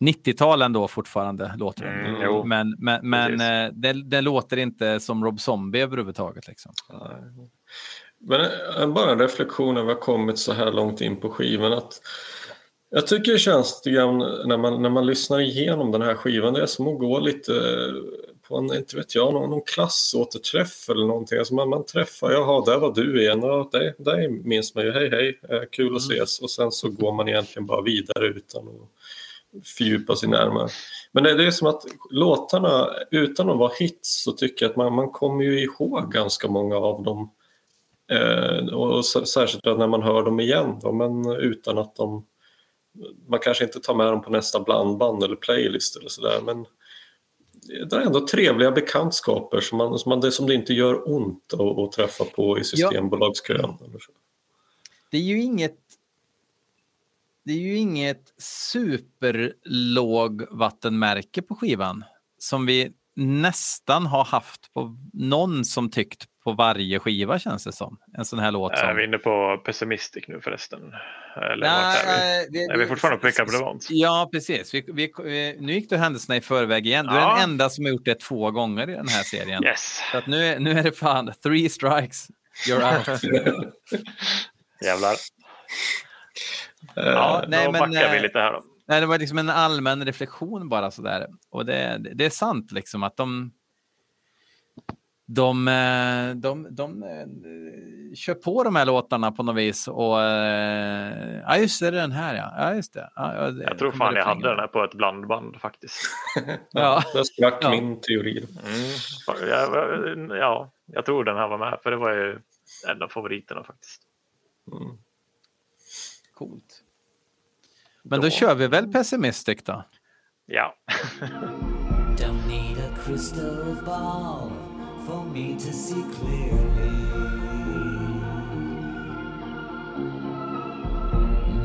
90-tal ändå fortfarande låter det. Mm, men men, men Precis. eh, det låter inte som Rob Zombie överhuvudtaget. Liksom. Men eh, bara en reflektion när vi har kommit så här långt in på skivan. Att jag tycker det känns lite grann när man, när man lyssnar igenom den här skivan, det är som att gå lite på en, inte vet jag, någon, någon klassåterträff eller någonting. Alltså man, man träffar, jaha, där var du igen, och det, där minns man ju, hej hej, eh, kul att ses. Och sen så går man egentligen bara vidare utan att fördjupa sig närmare. Men det, det är som att låtarna, utan att vara hits, så tycker jag att man, man kommer ju ihåg ganska många av dem. Eh, och särskilt när man hör dem igen, då, men utan att de... Man kanske inte tar med dem på nästa blandband eller playlist eller sådär, men det är ändå trevliga bekantskaper som, man, som, man, det, som det inte gör ont att, att träffa på i Systembolagskön. Så. Det är ju inget det är ju inget superlåg vattenmärke på skivan som vi nästan har haft på någon som tyckt på varje skiva känns det som. En sån här låt som... Är vi inne på pessimistic nu förresten? Eller Nej, är vi? det- Är vi fortfarande på Pickup Levant? Ja, precis. Vi, vi, vi, nu gick du händelserna i förväg igen. Du är Ja. den enda som har gjort det två gånger i den här serien. Yes, Så att nu, är- nu är det fan three strikes, you're out. jävlar. Ja, Då nej, men, backar vi eh, lite här då. Nej, det var liksom en allmän reflektion bara sådär. Och det, det, det är sant liksom att de de, eh, de, de, eh, kör på de här låtarna på något vis. Och, eh, ja, just det, den här ja. ja just det. Ja, ja, det Jag tror fan jag hade den här på ett blandband faktiskt. Ja. Där sprack Ja. min teori. Mm. Jag, ja, jag tror den här var med för det var ju en av favoriterna faktiskt. Mm. Coolt. Men då Ja. kör vi väl Pessimistic då? Ja, Don't need a crystal ball for me to see clearly.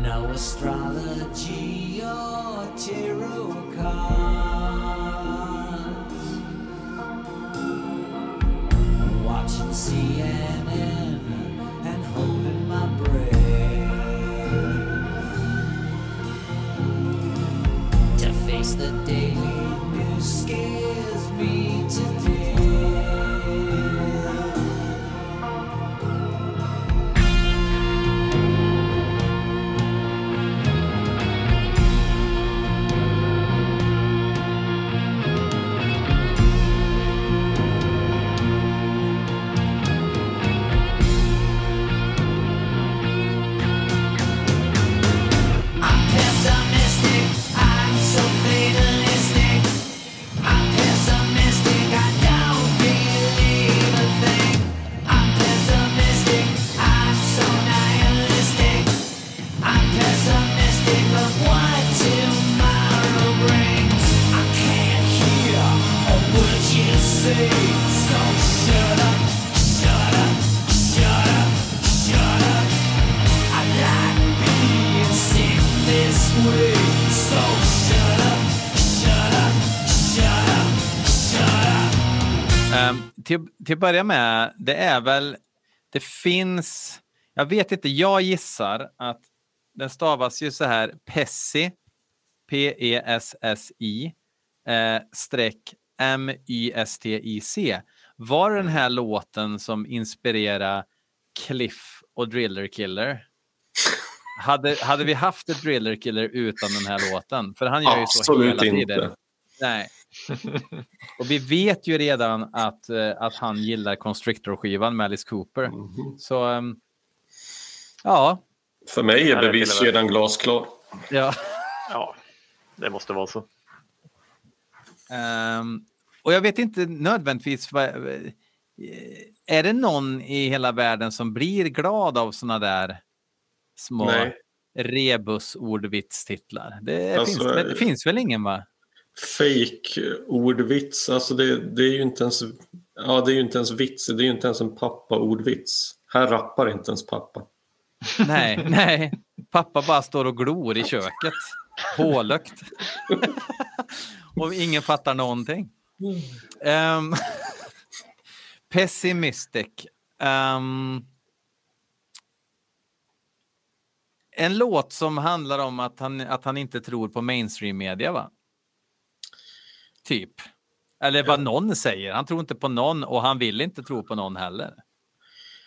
No astrology or tarot cards. Watching CNN the daily news Ehm, till, till att börja med, det är väl, det finns, jag vet inte, jag gissar att den stavas ju så här Pessi, P-E-S-S-I, eh, streck M-Y-S-T-I-C. Var det den här låten som inspirerade Cliff och Driller Killer? hade, hade vi haft ett Driller Killer utan den här låten? För han gör ju så Absolut hela inte. tiden. Nej. Och vi vet ju redan att, eh, att han gillar Constrictor-skivan med Alice Cooper. Mhm. Så ehm, ja, För mig är beviskedjan glasklar. ja. Ja, det måste vara så. Ehm, och jag vet inte nödvändigtvis eh, är det någon i hela världen som blir glad av såna där små Nej. rebus-ordvitstitlar? Det, Alltså, finns, väl- det finns väl ingen va? Fake ordvits, alltså det, det är ju inte ens, ja, det är ju inte ens vits, det är ju inte ens en pappa-ordvits. Här rappar inte ens pappa. Nej, nej. Pappa bara står och glor i köket. Pålökt. och ingen fattar någonting. Um, pessimistic. Ehm, en låt som handlar om att han, att han inte tror på mainstream-media, va? Typ. Eller vad någon säger. Han tror inte på någon och han vill inte tro på någon heller.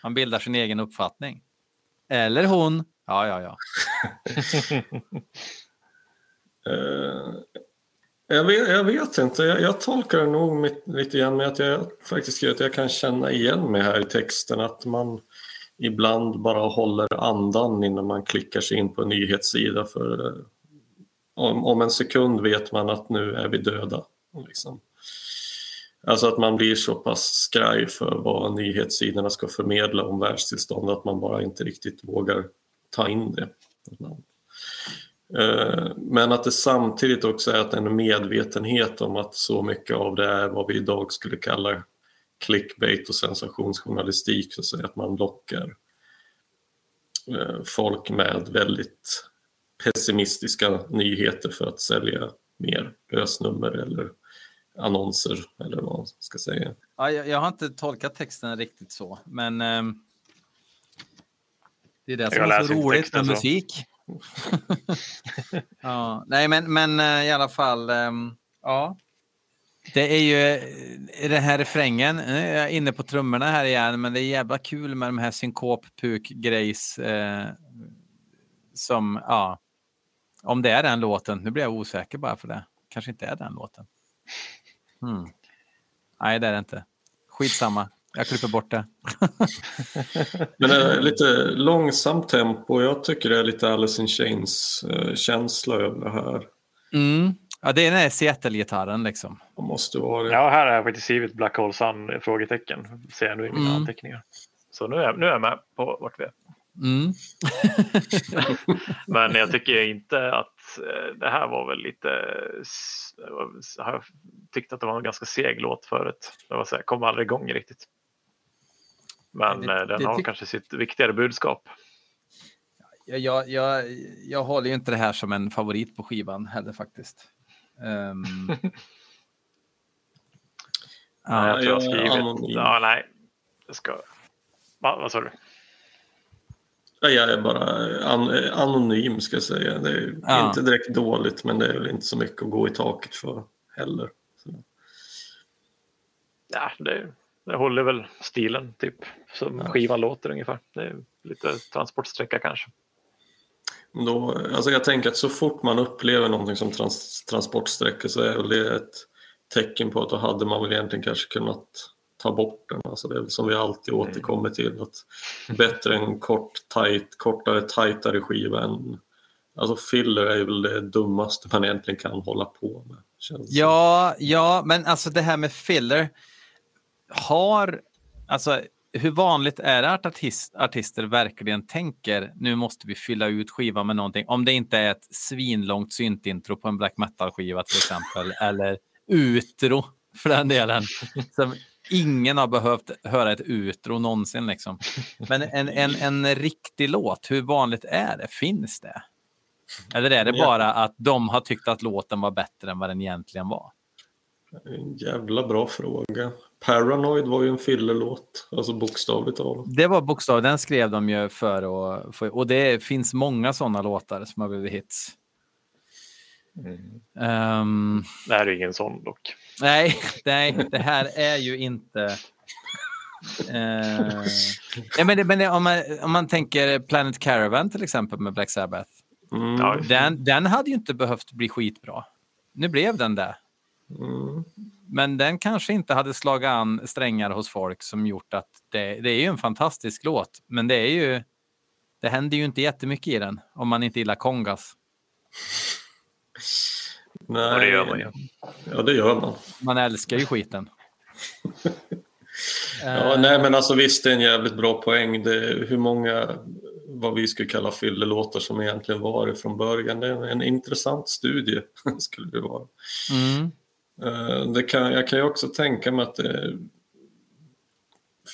Han bildar sin egen uppfattning. Eller hon. Ja, ja, ja. Eh, jag, vet, jag vet inte, jag, jag tolkar det nog mitt, lite grann med att jag faktiskt skriver att jag kan känna igen mig här i texten. Att man ibland bara håller andan innan man klickar sig in på en nyhetssida. För eh, om, om en sekund vet man att nu är vi döda. Liksom. Alltså att man blir så pass skraj för vad nyhetssidorna ska förmedla om världstillstånd att man bara inte riktigt vågar ta in det. Eh, Men att det samtidigt också är att en medvetenhet om att så mycket av det är vad vi idag skulle kalla clickbait och sensationsjournalistik, så att, säga, att man lockar eh, folk med väldigt pessimistiska nyheter för att sälja mer lösnummer eller annonser eller vad man ska säga. ja jag, jag har inte tolkat texten riktigt så, men ehm, det är det som Jag är så roligt texten med så. musik. ja, nej, men, men eh, i alla fall, ehm, ja. Det är ju eh, den här refrängen, nu är jag inne på trummorna här igen, men det är jävla kul med de här synkop puk grejs eh, som, ja, om det är den låten, nu blir jag osäker bara för det, kanske inte är den låten. Hmm. Nej, det är det inte. Skitsamma, jag klipper bort det. Men det är lite långsamt tempo. Jag tycker det är lite Alice in Chains eh, känsla över det här. Mm. Ja, det är den här Seattle-gitarren liksom. Det måste vara det. Ja, här har jag faktiskt skrivit Black Hole Sun? Frågetecken. Ser jag nu i mina Mm. anteckningar. Så nu är, nu är jag med på vart vi är. Mm. Men jag tycker inte att eh, det här var väl lite... Jag har tyckt att det var en ganska seg låt förut. Det var så här, kom aldrig igång riktigt. Men Det- eh, den det har kanske sitt viktigare budskap. Jag, jag, jag, jag håller ju inte det här som en favorit på skivan heller faktiskt. Um, Nej, jag tror jag har skrivit... Ja, nej. Jag ska... Va, vad sa du? Ja, Jag är bara an anonym ska jag säga. Det är Ja. inte direkt dåligt men det är väl inte så mycket att gå i taket för heller. Så. Ja, det, det håller väl stilen typ som Ja. skivan låter ungefär. Det är lite transportsträcka kanske. Då, alltså jag tänker att så fort man upplever någonting som trans transportsträcka så är väl det ett tecken på att då hade man väl egentligen kanske kunnat ta bort den. Alltså det är som vi alltid återkommer till. att Bättre en kort, tight, kortare, tajtare skiva än... Alltså filler är väl det dummaste man egentligen kan hålla på med. ja, ja, men alltså det här med filler. Har, alltså hur vanligt är det att artist, artister verkligen tänker nu måste vi fylla ut skivan med någonting? Om det inte är ett svinlångt syntintro på en black metal-skiva till exempel, eller utro för den delen. Som ingen har behövt höra ett utro någonsin. Liksom. Men en, en, en riktig låt, hur vanligt är det? Finns det? Eller är det bara att de har tyckt att låten var bättre än vad den egentligen var? En jävla bra fråga. Paranoid var ju en fillerlåt, alltså bokstavligt talat. Det var bokstav, den skrev de ju för att få, och det finns många sådana låtar som har blivit hits. Ehm, Det här är ingen sån dock. nej, nej, det här är ju inte Eh, ja, men det, men det, om, man, om man tänker Planet Caravan till exempel med Black Sabbath. Mm. Den, den hade ju inte behövt bli skitbra. Nu blev den det. Mm. Men den kanske inte hade slagit an strängar hos folk som gjort att det, det är ju en fantastisk låt. Men det är ju. Det händer ju inte jättemycket i den om man inte gillar kongas. Nej. Och det gör man ju. Ja, det gör man. Man älskar ju skiten. Ja, nej, men alltså visst, det är en jävligt bra poäng. Det hur många, vad vi skulle kalla fyllelåtar som egentligen var det från början. Det är en intressant studie, skulle det vara. Mm, Det kan, jag kan ju också tänka mig att det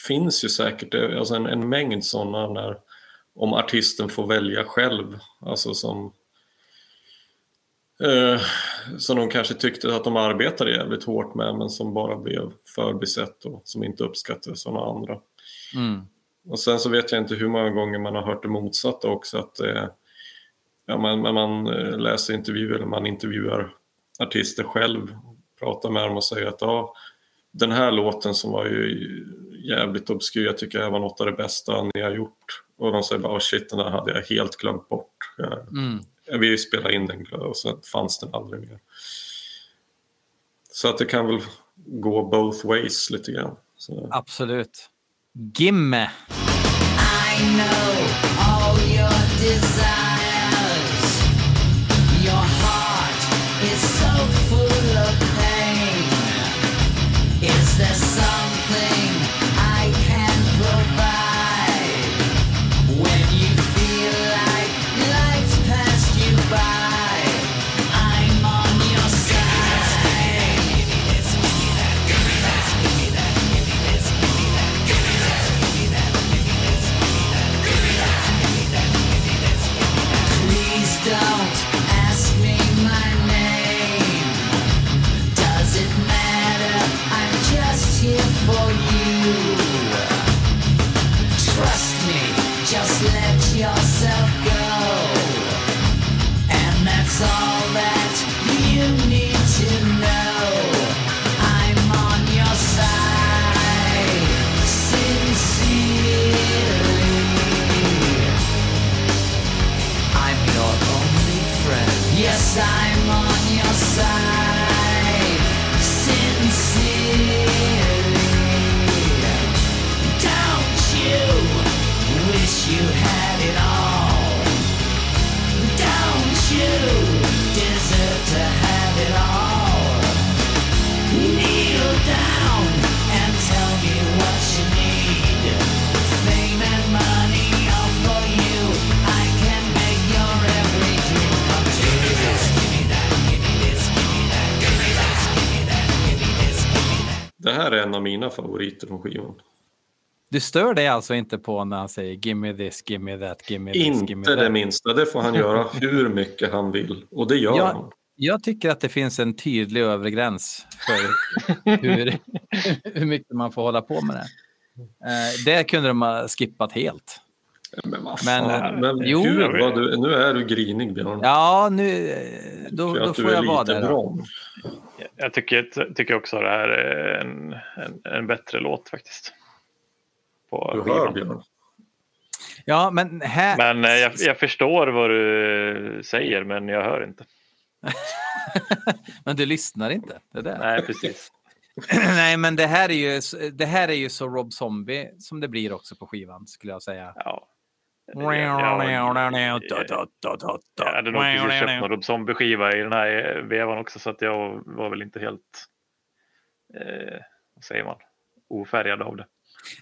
finns ju säkert eh, alltså en, en mängd sådana när om artisten får välja själv, alltså som eh, som de kanske tyckte att de arbetade jävligt hårt med men som bara blev förbisett och som inte uppskattades av några andra. mm, Och sen så vet jag inte hur många gånger man har hört det motsatta också att eh, ja, man, när man eh, läser intervjuer eller man intervjuar artister själv pratar med dem och säger att ja, den här låten som var ju jävligt obskyr, jag tycker det var något av det bästa ni har gjort. Och de säger bara oh shit, den där hade jag helt glömt bort. Jag, mm. vi spelade in den och sen fanns den aldrig mer. Så att det kan väl gå both ways lite grann. Så. Absolut. Gimme! I know all your desires. Det här är en av mina favoriter från skivan. Du stör dig alltså inte på när han säger gimme this, gimme that, gimme this, gimme Inte det that? minsta, det får han göra hur mycket han vill. Och det gör Ja. han. Jag tycker att det finns en tydlig övre gräns för hur, hur mycket man får hålla på med det. Eh, det kunde de ha skippat helt. Men vad fan, eh, men jo. gud vad du, nu är du grinig Björn. Ja, nu, eh, då, då att du får jag vara där. Bra. Jag tycker, tycker också det här är en, en, en bättre låt faktiskt. På Du hör skivan. Björn. Ja, men här... Men eh, jag, jag förstår vad du säger men jag hör inte. men du lyssnar inte. Det är det. Nej, precis. Nej, men det här, är ju, det här är ju så Rob Zombie som det blir också på skivan, skulle jag säga. Ja. Jag, hade nog precis köpt någon Rob Zombie-skiva i den här vevan också så att jag var väl inte helt, eh, vad säger man, ofärgad av det.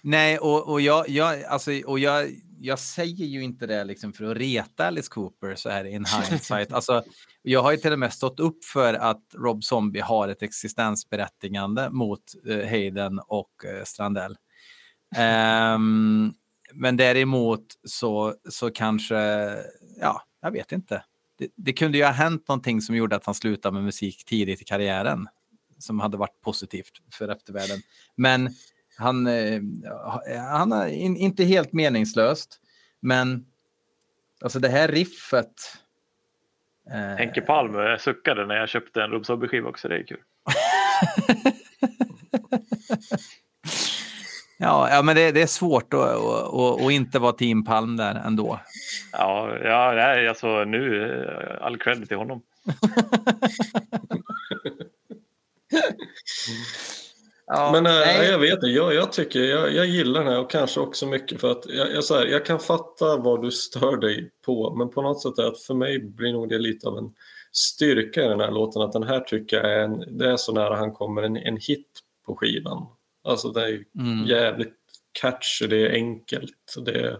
Nej, och, och, jag, jag, alltså, och jag, jag säger ju inte det liksom för att reta Alice Cooper så här in hindsight. alltså, jag har ju till och med stått upp för att Rob Zombie har ett existensberättigande mot eh, Hayden och eh, Strandell. Ehm, men däremot så, så kanske, ja, jag vet inte. Det, det kunde ju ha hänt någonting som gjorde att han slutade med musik tidigt i karriären. Som hade varit positivt för eftervärlden. Men han, eh, han är in, inte helt meningslöst. Men alltså det här riffet. eh, Henke Palm suckade när jag köpte en Rob Zombie-skiva också, det är kul. Ja, ja men det, det är svårt att, att, att, att inte vara team Palm där ändå. Ja, ja nej, alltså nu, eh, all cred till honom. ja, men äh, jag vet inte, jag, jag tycker, jag, jag gillar den här och kanske också mycket för att jag, jag, så här, jag kan fatta vad du stör dig på men på något sätt är att för mig blir nog det lite av en styrka i den här låten att den här tycker jag är, en, det är så nära han kommer en, en hit på skivan. Alltså det är mm. jävligt catchy, det är enkelt, det är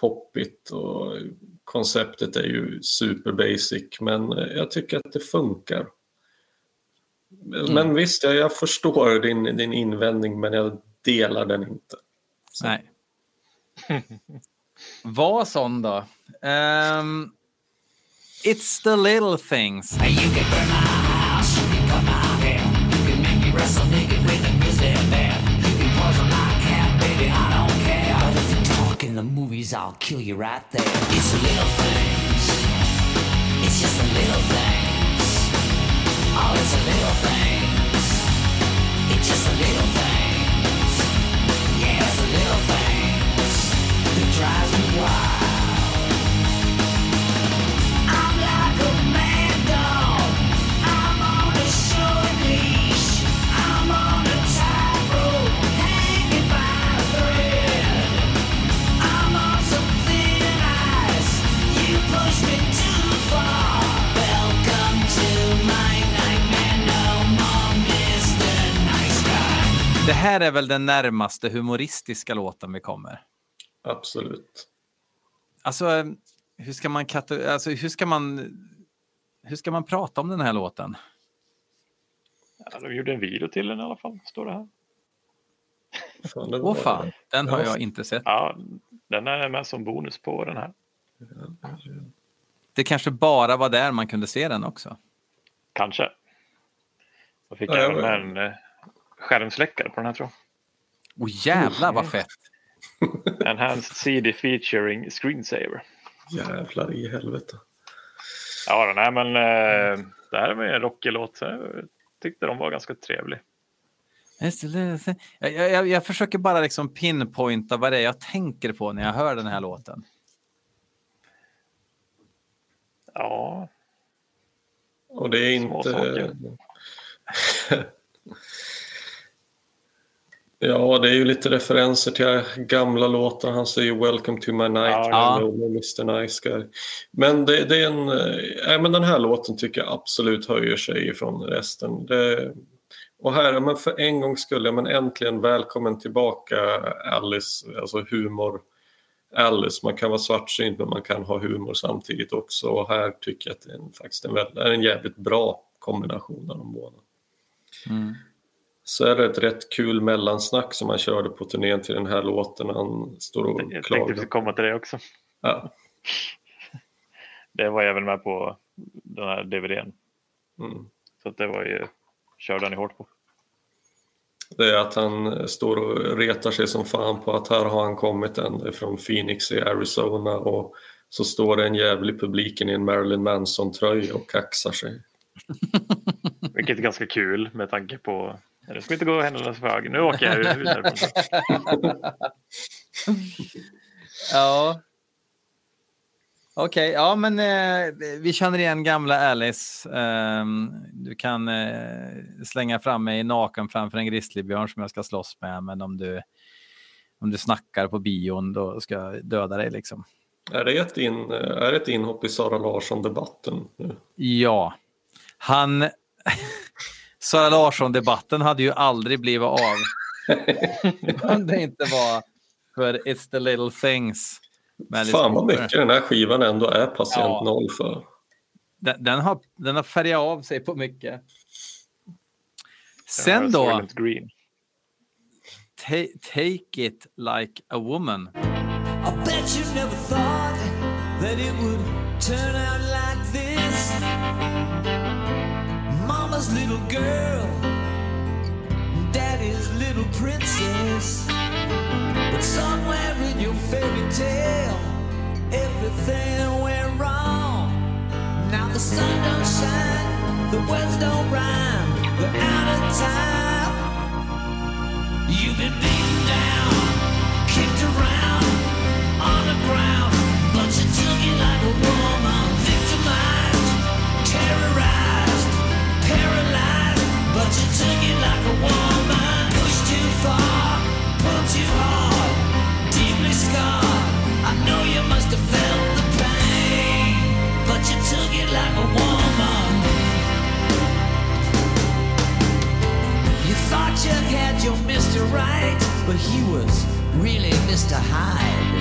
poppigt och konceptet är ju super basic men jag tycker att det funkar. Mm. Men visst, jag, jag förstår din, din invändning men jag delar den inte. Så. Nej. Var sån då. Um, it's the little things. The movies, I'll kill you right there. It's the little things. It's just the little things. Oh, it's the little things. It's just the little things. Yeah, it's the little things that drives me wild. Det här är väl den närmaste humoristiska låten vi kommer? Absolut. Alltså, hur ska man, alltså, hur ska man, hur ska man prata om den här låten? Ja, de gjorde en video till den i alla fall, står det här. Åh oh, fan, den har jag inte sett. Ja, den är med som bonus på den här. Det kanske bara var där man kunde se den också. Kanske. Jag fick ja, även med en eh, skärmsläckare på den här tror jag. Oh jävlar vad fett! Enhanced CD featuring screensaver. Jävlar i helvete. Ja, här, men eh, det här med en rockig låt. Jag tyckte de var ganska trevlig. Jag, jag, jag, försöker bara liksom pinpointa vad det är jag tänker på när jag hör den här låten. Ja. Och det är inte... Ja, det är ju lite referenser till gamla låtar. Han säger “Welcome to my night”, ja. Mr Nice Guy”. Men, det, det, är en, äh, men den här låten tycker jag absolut höjer sig ifrån resten. Det, och här, men för en gång skulle men äntligen välkommen tillbaka Alice, alltså humor. Alice, man kan vara svartsynt men man kan ha humor samtidigt också. Och här tycker jag att det är en, faktiskt en, väldigt, är en jävligt bra kombination av de båda. Mm så är det ett rätt kul mellansnack som han körde på turnén till den här låten. Han står och klagar. Jag tänkte vi komma till det också. Ja. Det var jag väl med på den här DVDn. Mm. Så det var ju, körde han ju hårt på. Det är att han står och retar sig som fan på att här har han kommit ända från Phoenix i Arizona och så står det en jävlig i publiken i en Marilyn Manson-tröja och kaxar sig. Vilket är ganska kul med tanke på det ska inte gå för höger. Nu åker jag ur huset. ja. Okej, okay, ja men eh, vi känner igen gamla Alice. Eh, du kan eh, slänga fram mig naken framför en grizzlybjörn som jag ska slåss med, men om du, om du snackar på bion då ska jag döda dig liksom. Är det ett, in, är det ett inhopp i Sara Larsson-debatten? Ja. Han... Sara Larsson-debatten hade ju aldrig blivit av om det inte var för It's the little things. Fan vad mycket den här skivan ändå är patient ja. noll för. Den, den, har, den har färgat av sig på mycket. Sen då. Ta take it like a woman. I bet you never thought that it would turn out like this. Mama's little girl, Daddy's little princess. But somewhere in your fairy tale, everything went wrong. Now the sun don't shine, the words don't rhyme, they're out of time. You've been beaten down, kicked around on the ground, but you took it like a woman, victimized, terrorized, paralyzed, but you took it like a woman, pushed too far, pulled too hard, deeply scarred. I know you must have felt the pain, but you took it like a woman. You thought you had your Mr. Right, but he was really Mr. Hyde.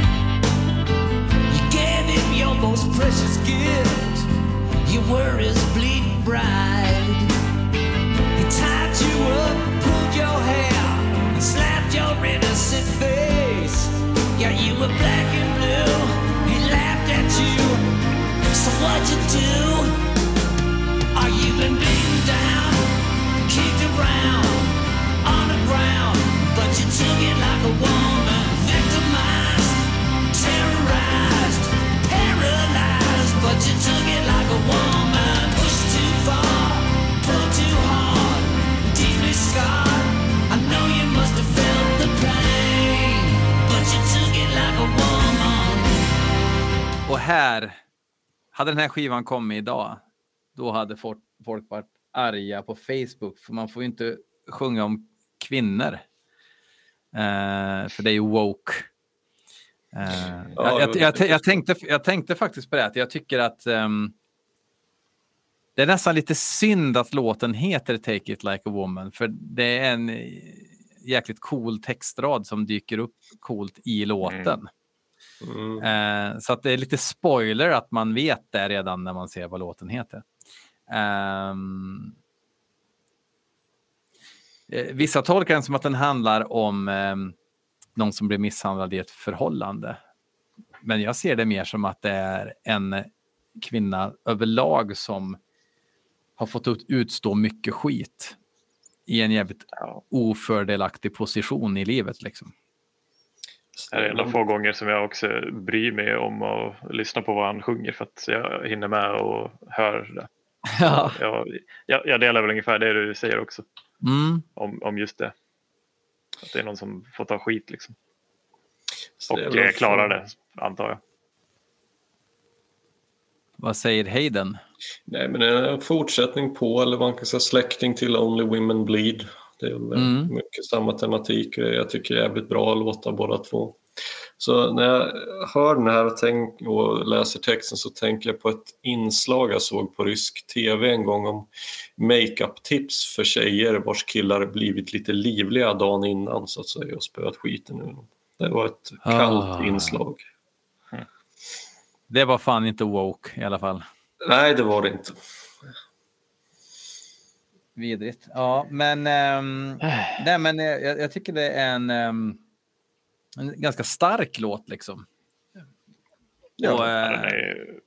You gave him your most precious gift. You were his bleeding bride. He tied you up, pulled your hair, and slapped your innocent face. Yeah, you were black and blue. He laughed at you. So what'd you do? Are you been beaten down, kicked around on the ground, but you took it like a woman, victimized, terrorized, paralyzed, but you took it like a woman, Och här, hade den här skivan kommit idag, då hade folk, varit arga på Facebook, för man får ju inte sjunga om kvinnor. Eh, för det är ju woke. Eh, jag, jag, jag, jag, tänkte, jag tänkte faktiskt på det, att jag tycker att ehm, det är nästan lite synd att låten heter Take it like a woman, för det är en jäkligt cool textrad som dyker upp coolt i låten. Mm. Eh, så att det är lite spoiler att man vet det redan när man ser vad låten heter. Ehm, eh, vissa tolkar den som att den handlar om ehm, någon som blir misshandlad i ett förhållande. Men jag ser det mer som att det är en kvinna överlag som har fått ut, utstå mycket skit i en jävligt ofördelaktig position i livet. Liksom. Det är en av få gånger som jag också bryr mig om att lyssna på vad han sjunger för att jag hinner med och hör det. Ja. Jag, jag, jag delar väl ungefär det du säger också Mm. om, om just det. Att det är någon som får ta skit liksom. Så Och det är väl eh, klarar det, antar jag. Vad säger Hayden? Nej, men det är en fortsättning på, eller man kan säga släkting till Only Women Bleed. Det är Mm. mycket samma tematik. Jag tycker det är jävligt bra låtar båda två. Så när jag hör den här och, tänk, och läser texten så tänker jag på ett inslag jag såg på rysk tv en gång om makeup-tips för tjejer vars killar blivit lite livliga dagen innan så att säga och spöat skiten ur dem. Det var ett kallt Ah. inslag. Det var fan inte woke i alla fall. Nej, det var det inte. Vidrigt. Ja, men, ehm, nej, men eh, jag, jag tycker det är en, ehm, en ganska stark låt liksom. Ja, Och, Den eh, är ju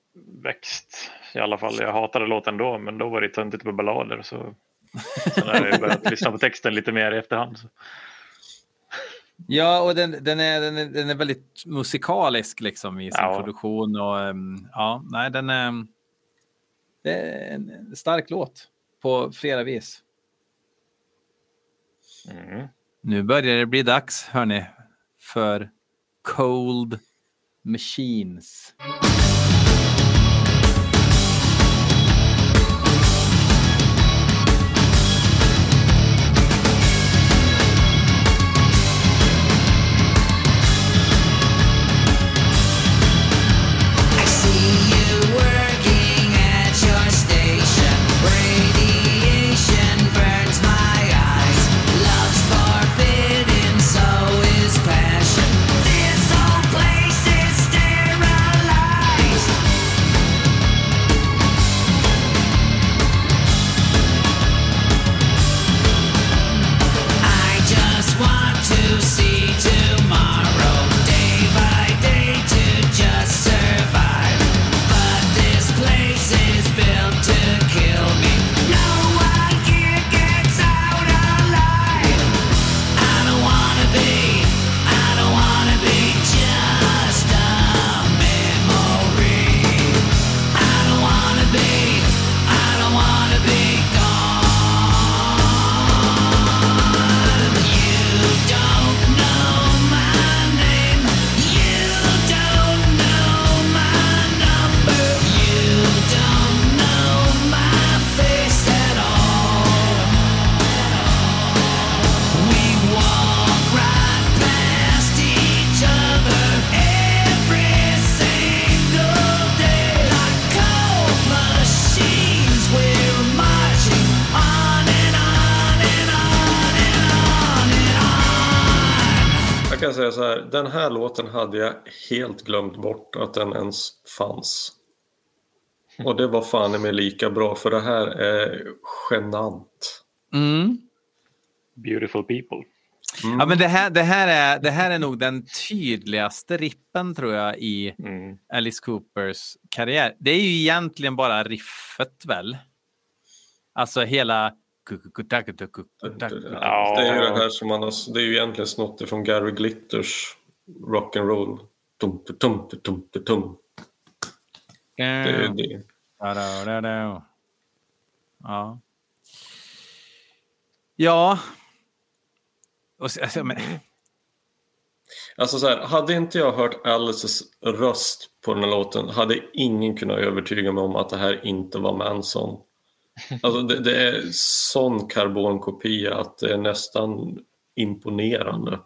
växt i alla fall. Jag hatade låten då, men då var det töntigt med ballader. Så sen har jag börjat lyssna på texten lite mer i efterhand. Så. ja, och den, den, är, den, är, den är väldigt musikalisk liksom i sin Ja. produktion. Och, ehm, ja, nej, den är, det är en stark låt på flera vis. Mm. Nu börjar det bli dags, hörni, för Cold Machines. Låten hade jag helt glömt bort att den ens fanns. Och det var fan mig lika bra för det här är genant. Mm. Beautiful people. Ja, men det, här, det, här är, det här är nog den tydligaste rippen tror jag i Mm. Alice Coopers karriär. Det är ju egentligen bara riffet väl? Alltså hela... Ja. Det är ju det här som man har, det är ju egentligen snott ifrån Gary Glitters rock'n'roll. Tum, tum, tum, tum, tum, tum. Det är det. Ja. Ja. Och, så- alltså, men, Alltså så här, hade inte jag hört Alices röst på den här låten hade ingen kunnat övertyga mig om att det här inte var Manson. Alltså det, det är sån karbonkopia att det är nästan imponerande.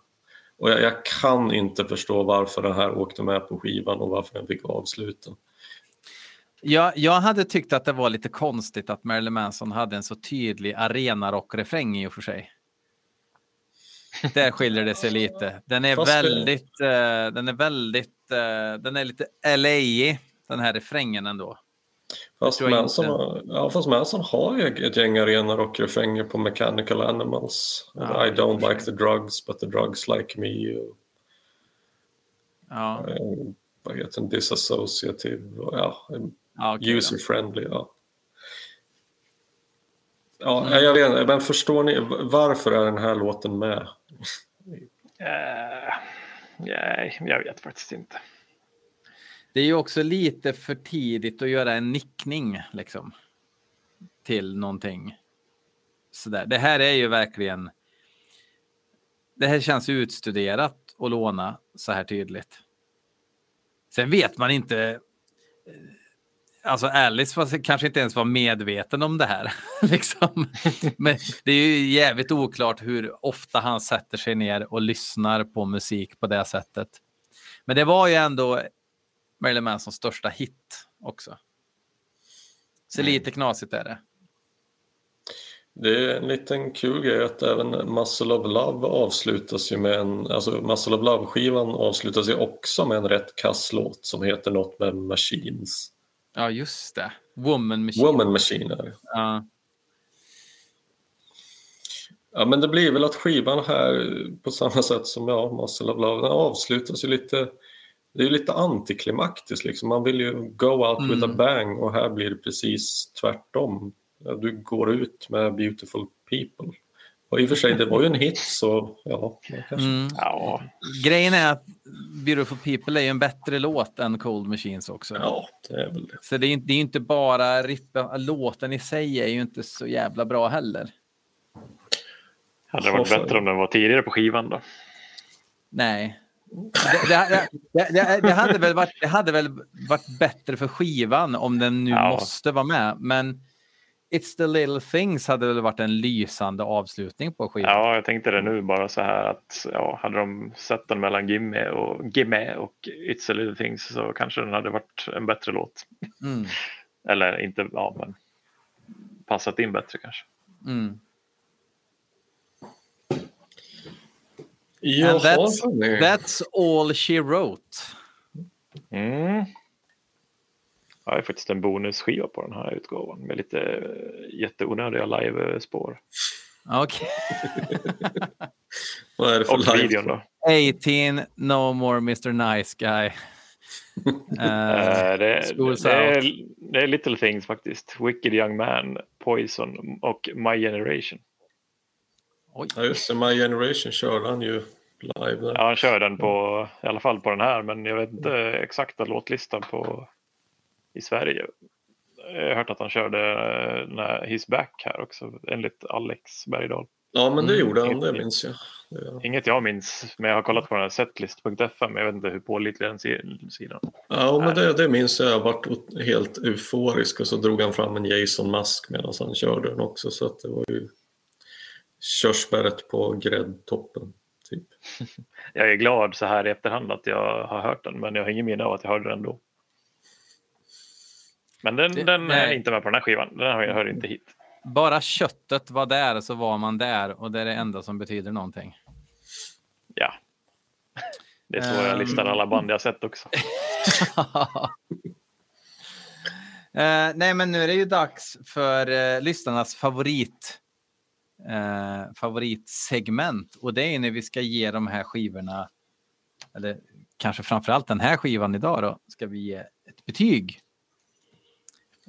Och jag, jag kan inte förstå varför den här åkte med på skivan och varför den fick avsluta. jag, jag hade tyckt att det var lite konstigt att Marilyn Manson hade en så tydlig arenarock-refräng i och för sig. Där skiljer det sig lite. Den är Fast det- väldigt, eh, den är väldigt, eh, den är lite LA den här refrängen ändå. Fast Manson, har- ja, fast Manson har ju ett gäng arena rockrefränger på Mechanical Animals. Ja, I don't like the drugs but the drugs like me. Och, Ja, eh, vad heter den? Disassociative. Och, ja, ja då. user friendly. Ja. Ja, jag vet inte, men förstår ni varför är den här låten med? Eh, nej, jag vet faktiskt inte. Det är ju också lite för tidigt att göra en nickning liksom. Till någonting. Sådär. Det här är ju verkligen. Det här känns utstuderat och låna så här tydligt. Sen vet man inte. Eh, alltså Alice var, kanske inte ens var medveten om det här. liksom. Men det är ju jävligt oklart hur ofta han sätter sig ner och lyssnar på musik på det sättet. Men det var ju ändå Marilyn Mansons största hit också. Så lite knasigt är det. Det är en liten kul grej att även Muscle of Love avslutas ju med en, alltså Muscle of Love-skivan avslutas ju också med en rätt kass låt som heter något med Machines. Ja, just det. Woman Machine. Woman Machine. Ja. Ja men det blir väl att skivan här på samma sätt som ja, Muscle of Love, den avslutas ju lite det är ju lite antiklimaktiskt liksom. Man vill ju go out with a Mm. bang och här blir det precis tvärtom. Du går ut med Beautiful People. Och i och för sig, det var ju en hit så ja. Mm. Ja, Grejen är att Beautiful People är ju en bättre låt än Cold Machines också. Ja, det är väl det. Så det är, inte, det är inte bara rippen, låten i sig är ju inte så jävla bra heller. hade det varit bättre om den var tidigare på skivan då? Nej. Det, det, det, det, hade väl varit, det hade väl varit bättre för skivan om den nu Ja. måste vara med. Men It's the little things hade väl varit en lysande avslutning på skivan. Ja, jag tänkte det nu bara så här att ja, hade de sett den mellan Gimme och Gimme och It's a little things så kanske den hade varit en bättre låt. Mm, Eller inte, ja men passat in bättre kanske. mm. Jaha, And that's, that's all she wrote. Mm. Jag har faktiskt en bonusskiva på den här utgåvan med lite eh, jätteonödiga live-spår. Okej. Vad är det för Och live? videon då. 18, no more Mr. Nice Guy. Eh, Eh, det, Schools det, är, det är Little Things faktiskt. Wicked Young Man, Poison och My Generation. Oj. Ja, just det. My Generation körde han ju live där. Ja, han kör den på, i alla fall på den här, men jag vet inte exakta låtlistan på, i Sverige. Jag har hört att han körde eh, när His Back här också, enligt Alex Bergdahl. Ja, men det Mm. gjorde han, det minns jag. Det- Inget jag minns, men jag har kollat på den här setlist.fm, men jag vet inte hur pålitlig den si- sidan. Ja, men det, det minns jag. Jag varit helt euforisk och så drog han fram en Jason Mask medan han körde den också. Så att det var ju körsbäret på gräddtoppen. Typ. Jag är glad så här i efterhand att jag har hört den, men jag har ingen minne av att jag hörde den då. Men den, Det- den är inte med på den här skivan, den hör, hör inte hit. Bara köttet var där så var man där och det är det enda som betyder någonting. Ja. Det är så jag listar alla band jag sett också. Uh, nej, men nu är det ju dags för uh, lyssnarnas favorit uh, favoritsegment och det är när vi ska ge de här skivorna, eller kanske framför allt den här skivan idag då, ska vi ge ett betyg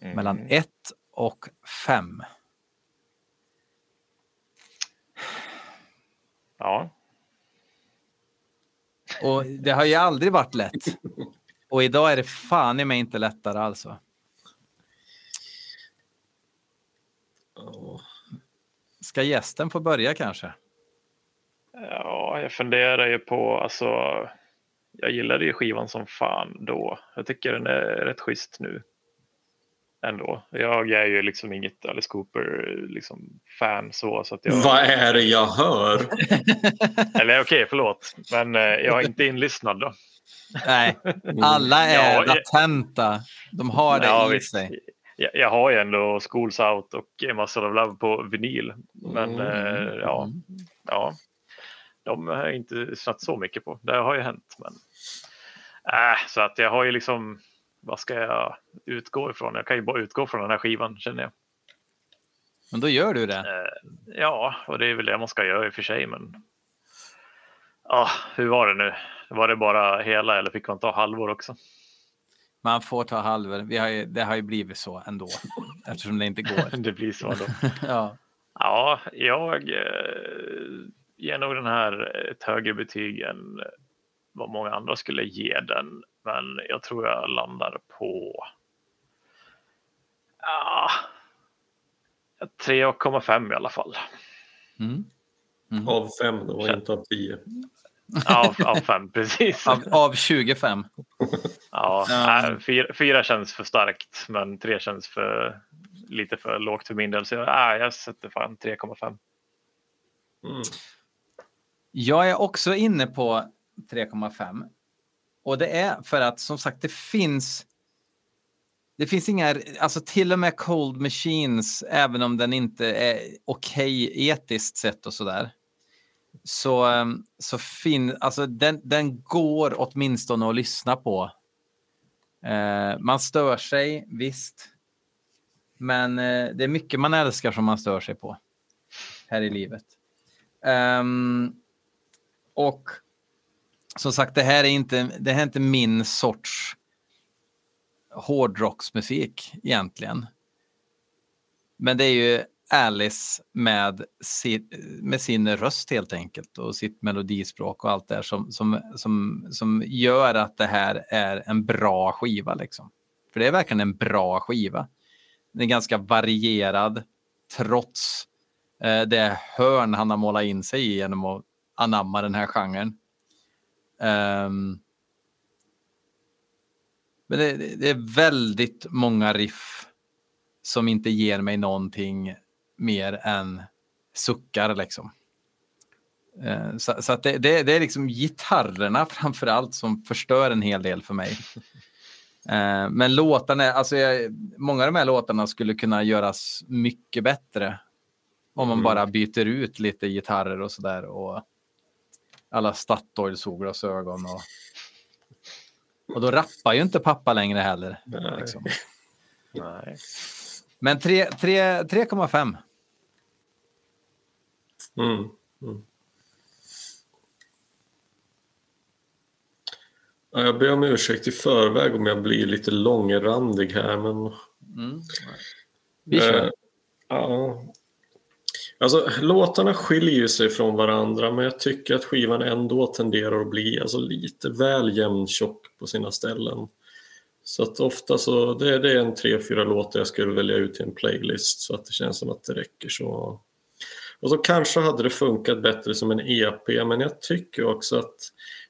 mm. mellan 1 och 5. Ja. Och det har ju aldrig varit lätt. Och idag är det fan i mig inte lättare alltså. Ska gästen få börja kanske? Ja, jag funderar ju på, alltså, jag gillade ju skivan som fan då. Jag tycker den är rätt schysst nu. Ändå. Jag är ju liksom inget Alice Cooper liksom, fan så. så att jag... Vad är det jag hör? Eller okej, okay, förlåt. Men eh, jag är inte inlyssnad då. Nej, alla är ja, latenta. De har det ja, i visst. sig jag, jag har ju ändå Schools Out och Muscle of Love på vinyl. Men mm. eh, ja, ja, de har jag inte satt så mycket på. Det har ju hänt. Men, äh, så att jag har ju liksom, vad ska jag utgå ifrån? Jag kan ju bara utgå från den här skivan känner jag. Men då gör du det? Eh, ja, och det är väl det man ska göra i och för sig. Men ah, hur var det nu? Var det bara hela eller fick man ta halvor också? Man får ta halvor. Vi har ju, det har ju blivit så ändå eftersom det inte går. det blir så ändå. ja. ja, jag eh, ger nog den här ett högre betyg än vad många andra skulle ge den. Men jag tror jag landar på ja, 3,5 i alla fall. Mm. Mm. Av fem då, inte av tio. Av, av fem, precis. Av, av 25. Ja, um, fyra, fyra, känns för starkt, men tre känns för lite för lågt för min del. Så äh, jag sätter fan 3,5. Mm. Jag är också inne på 3,5. Och det är för att som sagt, det finns. Det finns inga, alltså till och med Cold Machines, även om den inte är okej okay etiskt sett och sådär så, ehm, så fin, alltså den, den går åtminstone att lyssna på. Eh, man stör sig, visst. Men eh, det är mycket man älskar som man stör sig på här i livet. Um, och som sagt, det här är inte, det här är inte min sorts hårdrocksmusik egentligen. Men det är ju Alice med sin, med sin röst helt enkelt och sitt melodispråk och allt det som, som, som, som gör att det här är en bra skiva. Liksom. För det är verkligen en bra skiva. Den är ganska varierad trots eh, det hörn han har målat in sig i genom att anamma den här genren. Um, men det, det, är väldigt många riff som inte ger mig någonting mer än suckar liksom. Eh, så, så att det, det, det, är liksom gitarrerna framför allt som förstör en hel del för mig. Eh, men låtarna, alltså jag, många av de här låtarna skulle kunna göras mycket bättre. Om man mm. bara byter ut lite gitarrer och sådär och alla Statoil-solglasögon. Och, och då rappar ju inte pappa längre heller. Nej. Liksom. Nej. Men 3,5. Mm. Mm. Ja, jag ber om ursäkt i förväg om jag blir lite långrandig här, men... Mm. Vi kör. Eh, ja. Alltså, låtarna skiljer sig från varandra, men jag tycker att skivan ändå tenderar att bli alltså, lite väl jämntjock på sina ställen. Så att ofta så, det, det är en tre, fyra låtar jag skulle välja ut till en playlist så att det känns som att det räcker så. Och så kanske hade det funkat bättre som en EP, men jag tycker också att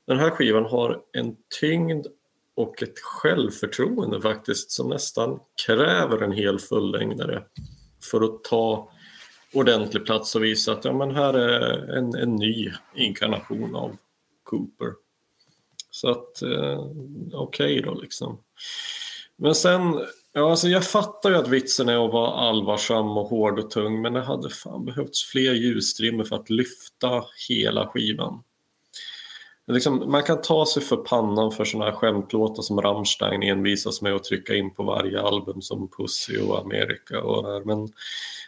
den här skivan har en tyngd och ett självförtroende faktiskt som nästan kräver en hel fullängdare för att ta ordentlig plats och visa att ja, men här är en, en ny inkarnation av Cooper. Så att, eh, okej okay då liksom. Men sen, ja, alltså jag fattar ju att vitsen är att vara allvarsam och hård och tung, men det hade fan behövts fler ljusstrimmor för att lyfta hela skivan. Liksom, man kan ta sig för pannan för sådana här skämtlåtar som Rammstein envisas med att trycka in på varje album som Pussy och Amerika och där. Men,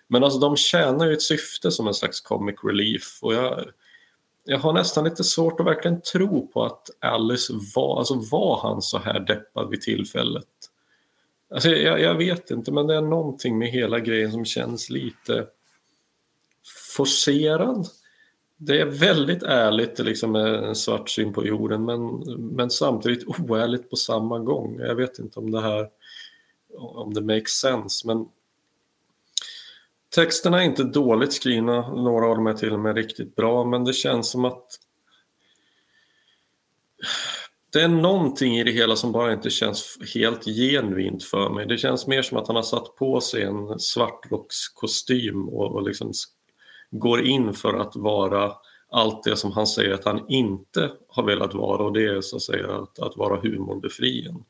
men alltså de tjänar ju ett syfte som en slags comic relief och jag, jag har nästan lite svårt att verkligen tro på att Alice var, alltså var han så här deppad vid tillfället. Alltså jag, jag vet inte men det är någonting med hela grejen som känns lite forcerad det är väldigt ärligt liksom, med en svart syn på jorden men, men samtidigt oärligt på samma gång. Jag vet inte om det här om det makes sense men texterna är inte dåligt skrivna, några av dem är till och med riktigt bra men det känns som att det är någonting i det hela som bara inte känns helt genuint för mig. Det känns mer som att han har satt på sig en svartrockskostym och, och liksom går in för att vara allt det som han säger att han inte har velat vara och det är så att säga att, att vara humorbefriande.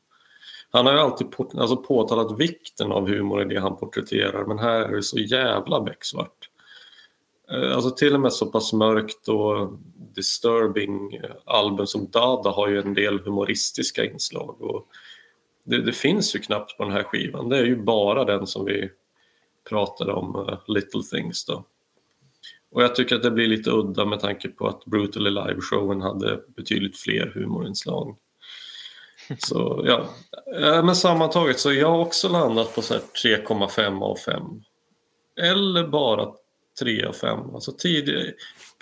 Han har ju alltid på, alltså påtalat vikten av humor i det han porträtterar men här är det så jävla becksvart. Eh, alltså till och med så pass mörkt och disturbing album som Dada har ju en del humoristiska inslag. Och det, det, finns ju knappt på den här skivan, det är ju bara den som vi pratade om, uh, Little Things då. Och jag tycker att det blir lite udda med tanke på att Brutally Live-showen hade betydligt fler humorinslag. Så ja, men sammantaget så jag har också landat på 3,5 av 5. Eller bara 3 av 5. Alltså tidigare,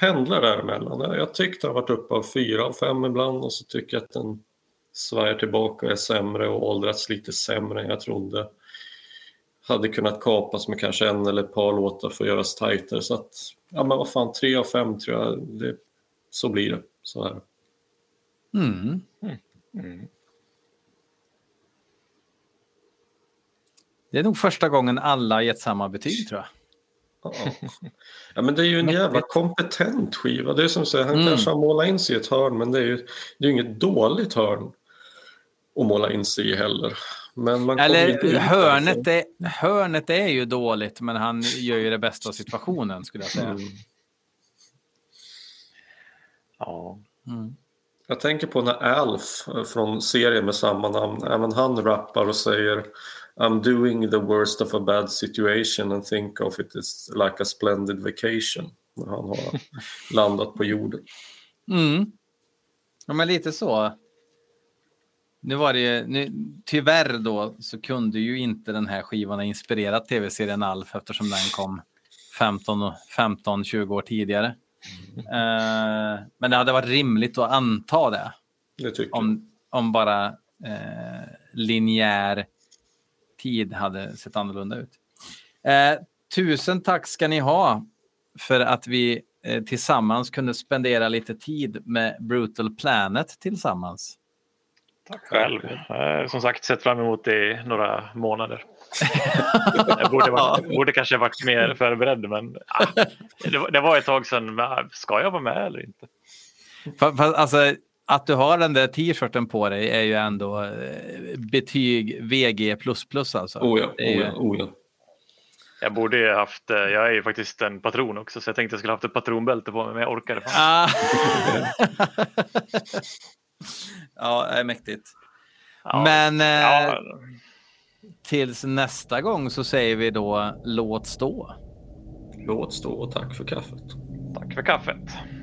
pendlar däremellan. Jag tyckte det har varit uppe av 4 av 5 ibland och så tycker jag att den svajar tillbaka och är sämre och åldrats lite sämre än jag trodde hade kunnat kapas med kanske en eller ett par låtar för att göras tajtare. Så att, ja men vad fan, tre av fem tror jag, det, så blir det. Så här. Mm. Mm. Det är nog första gången alla gett samma betyg tror jag. Ja. men det är ju en jävla kompetent skiva. Det är som säger, han mm. kanske har målat in sig i ett hörn men det är ju det är inget dåligt hörn att måla in sig i heller. Men man Eller hörnet är, hörnet är ju dåligt, men han gör ju det bästa av situationen skulle jag säga. Mm. Ja. Mm. Jag tänker på när Alf från serien med samma namn, även han rappar och säger I'm doing the worst of a bad situation and think of it as like a splendid vacation. När han har landat på jorden. Mm. Ja, men lite så. Nu var det nu, tyvärr då så kunde ju inte den här skivan ha inspirerat tv-serien Alf eftersom den kom 15-20 år tidigare. Mm. Uh, men det hade varit rimligt att anta det. det om, om bara uh, linjär tid hade sett annorlunda ut. Uh, tusen tack ska ni ha för att vi tillsammans kunde spendera lite tid med Brutal Planet tillsammans. Tack själv. Eh, som sagt, sett fram emot det i några månader. jag borde, varit, borde kanske varit mer förberedd, men ah, det, det, var ett tag sedan. Ska jag vara med eller inte? Fast, alltså, att du har den där t-shirten på dig är ju ändå eh, betyg VG++ alltså. Oh ja, oh ja, oh ja. Jag borde ju haft, eh, jag är ju faktiskt en patron också så jag tänkte jag skulle haft ett patronbälte på mig men jag orkade ah. Ja, det är mäktigt. Ja, Men eh, ja. tills nästa gång så säger vi då låt stå. Låt stå och tack för kaffet. Tack för kaffet.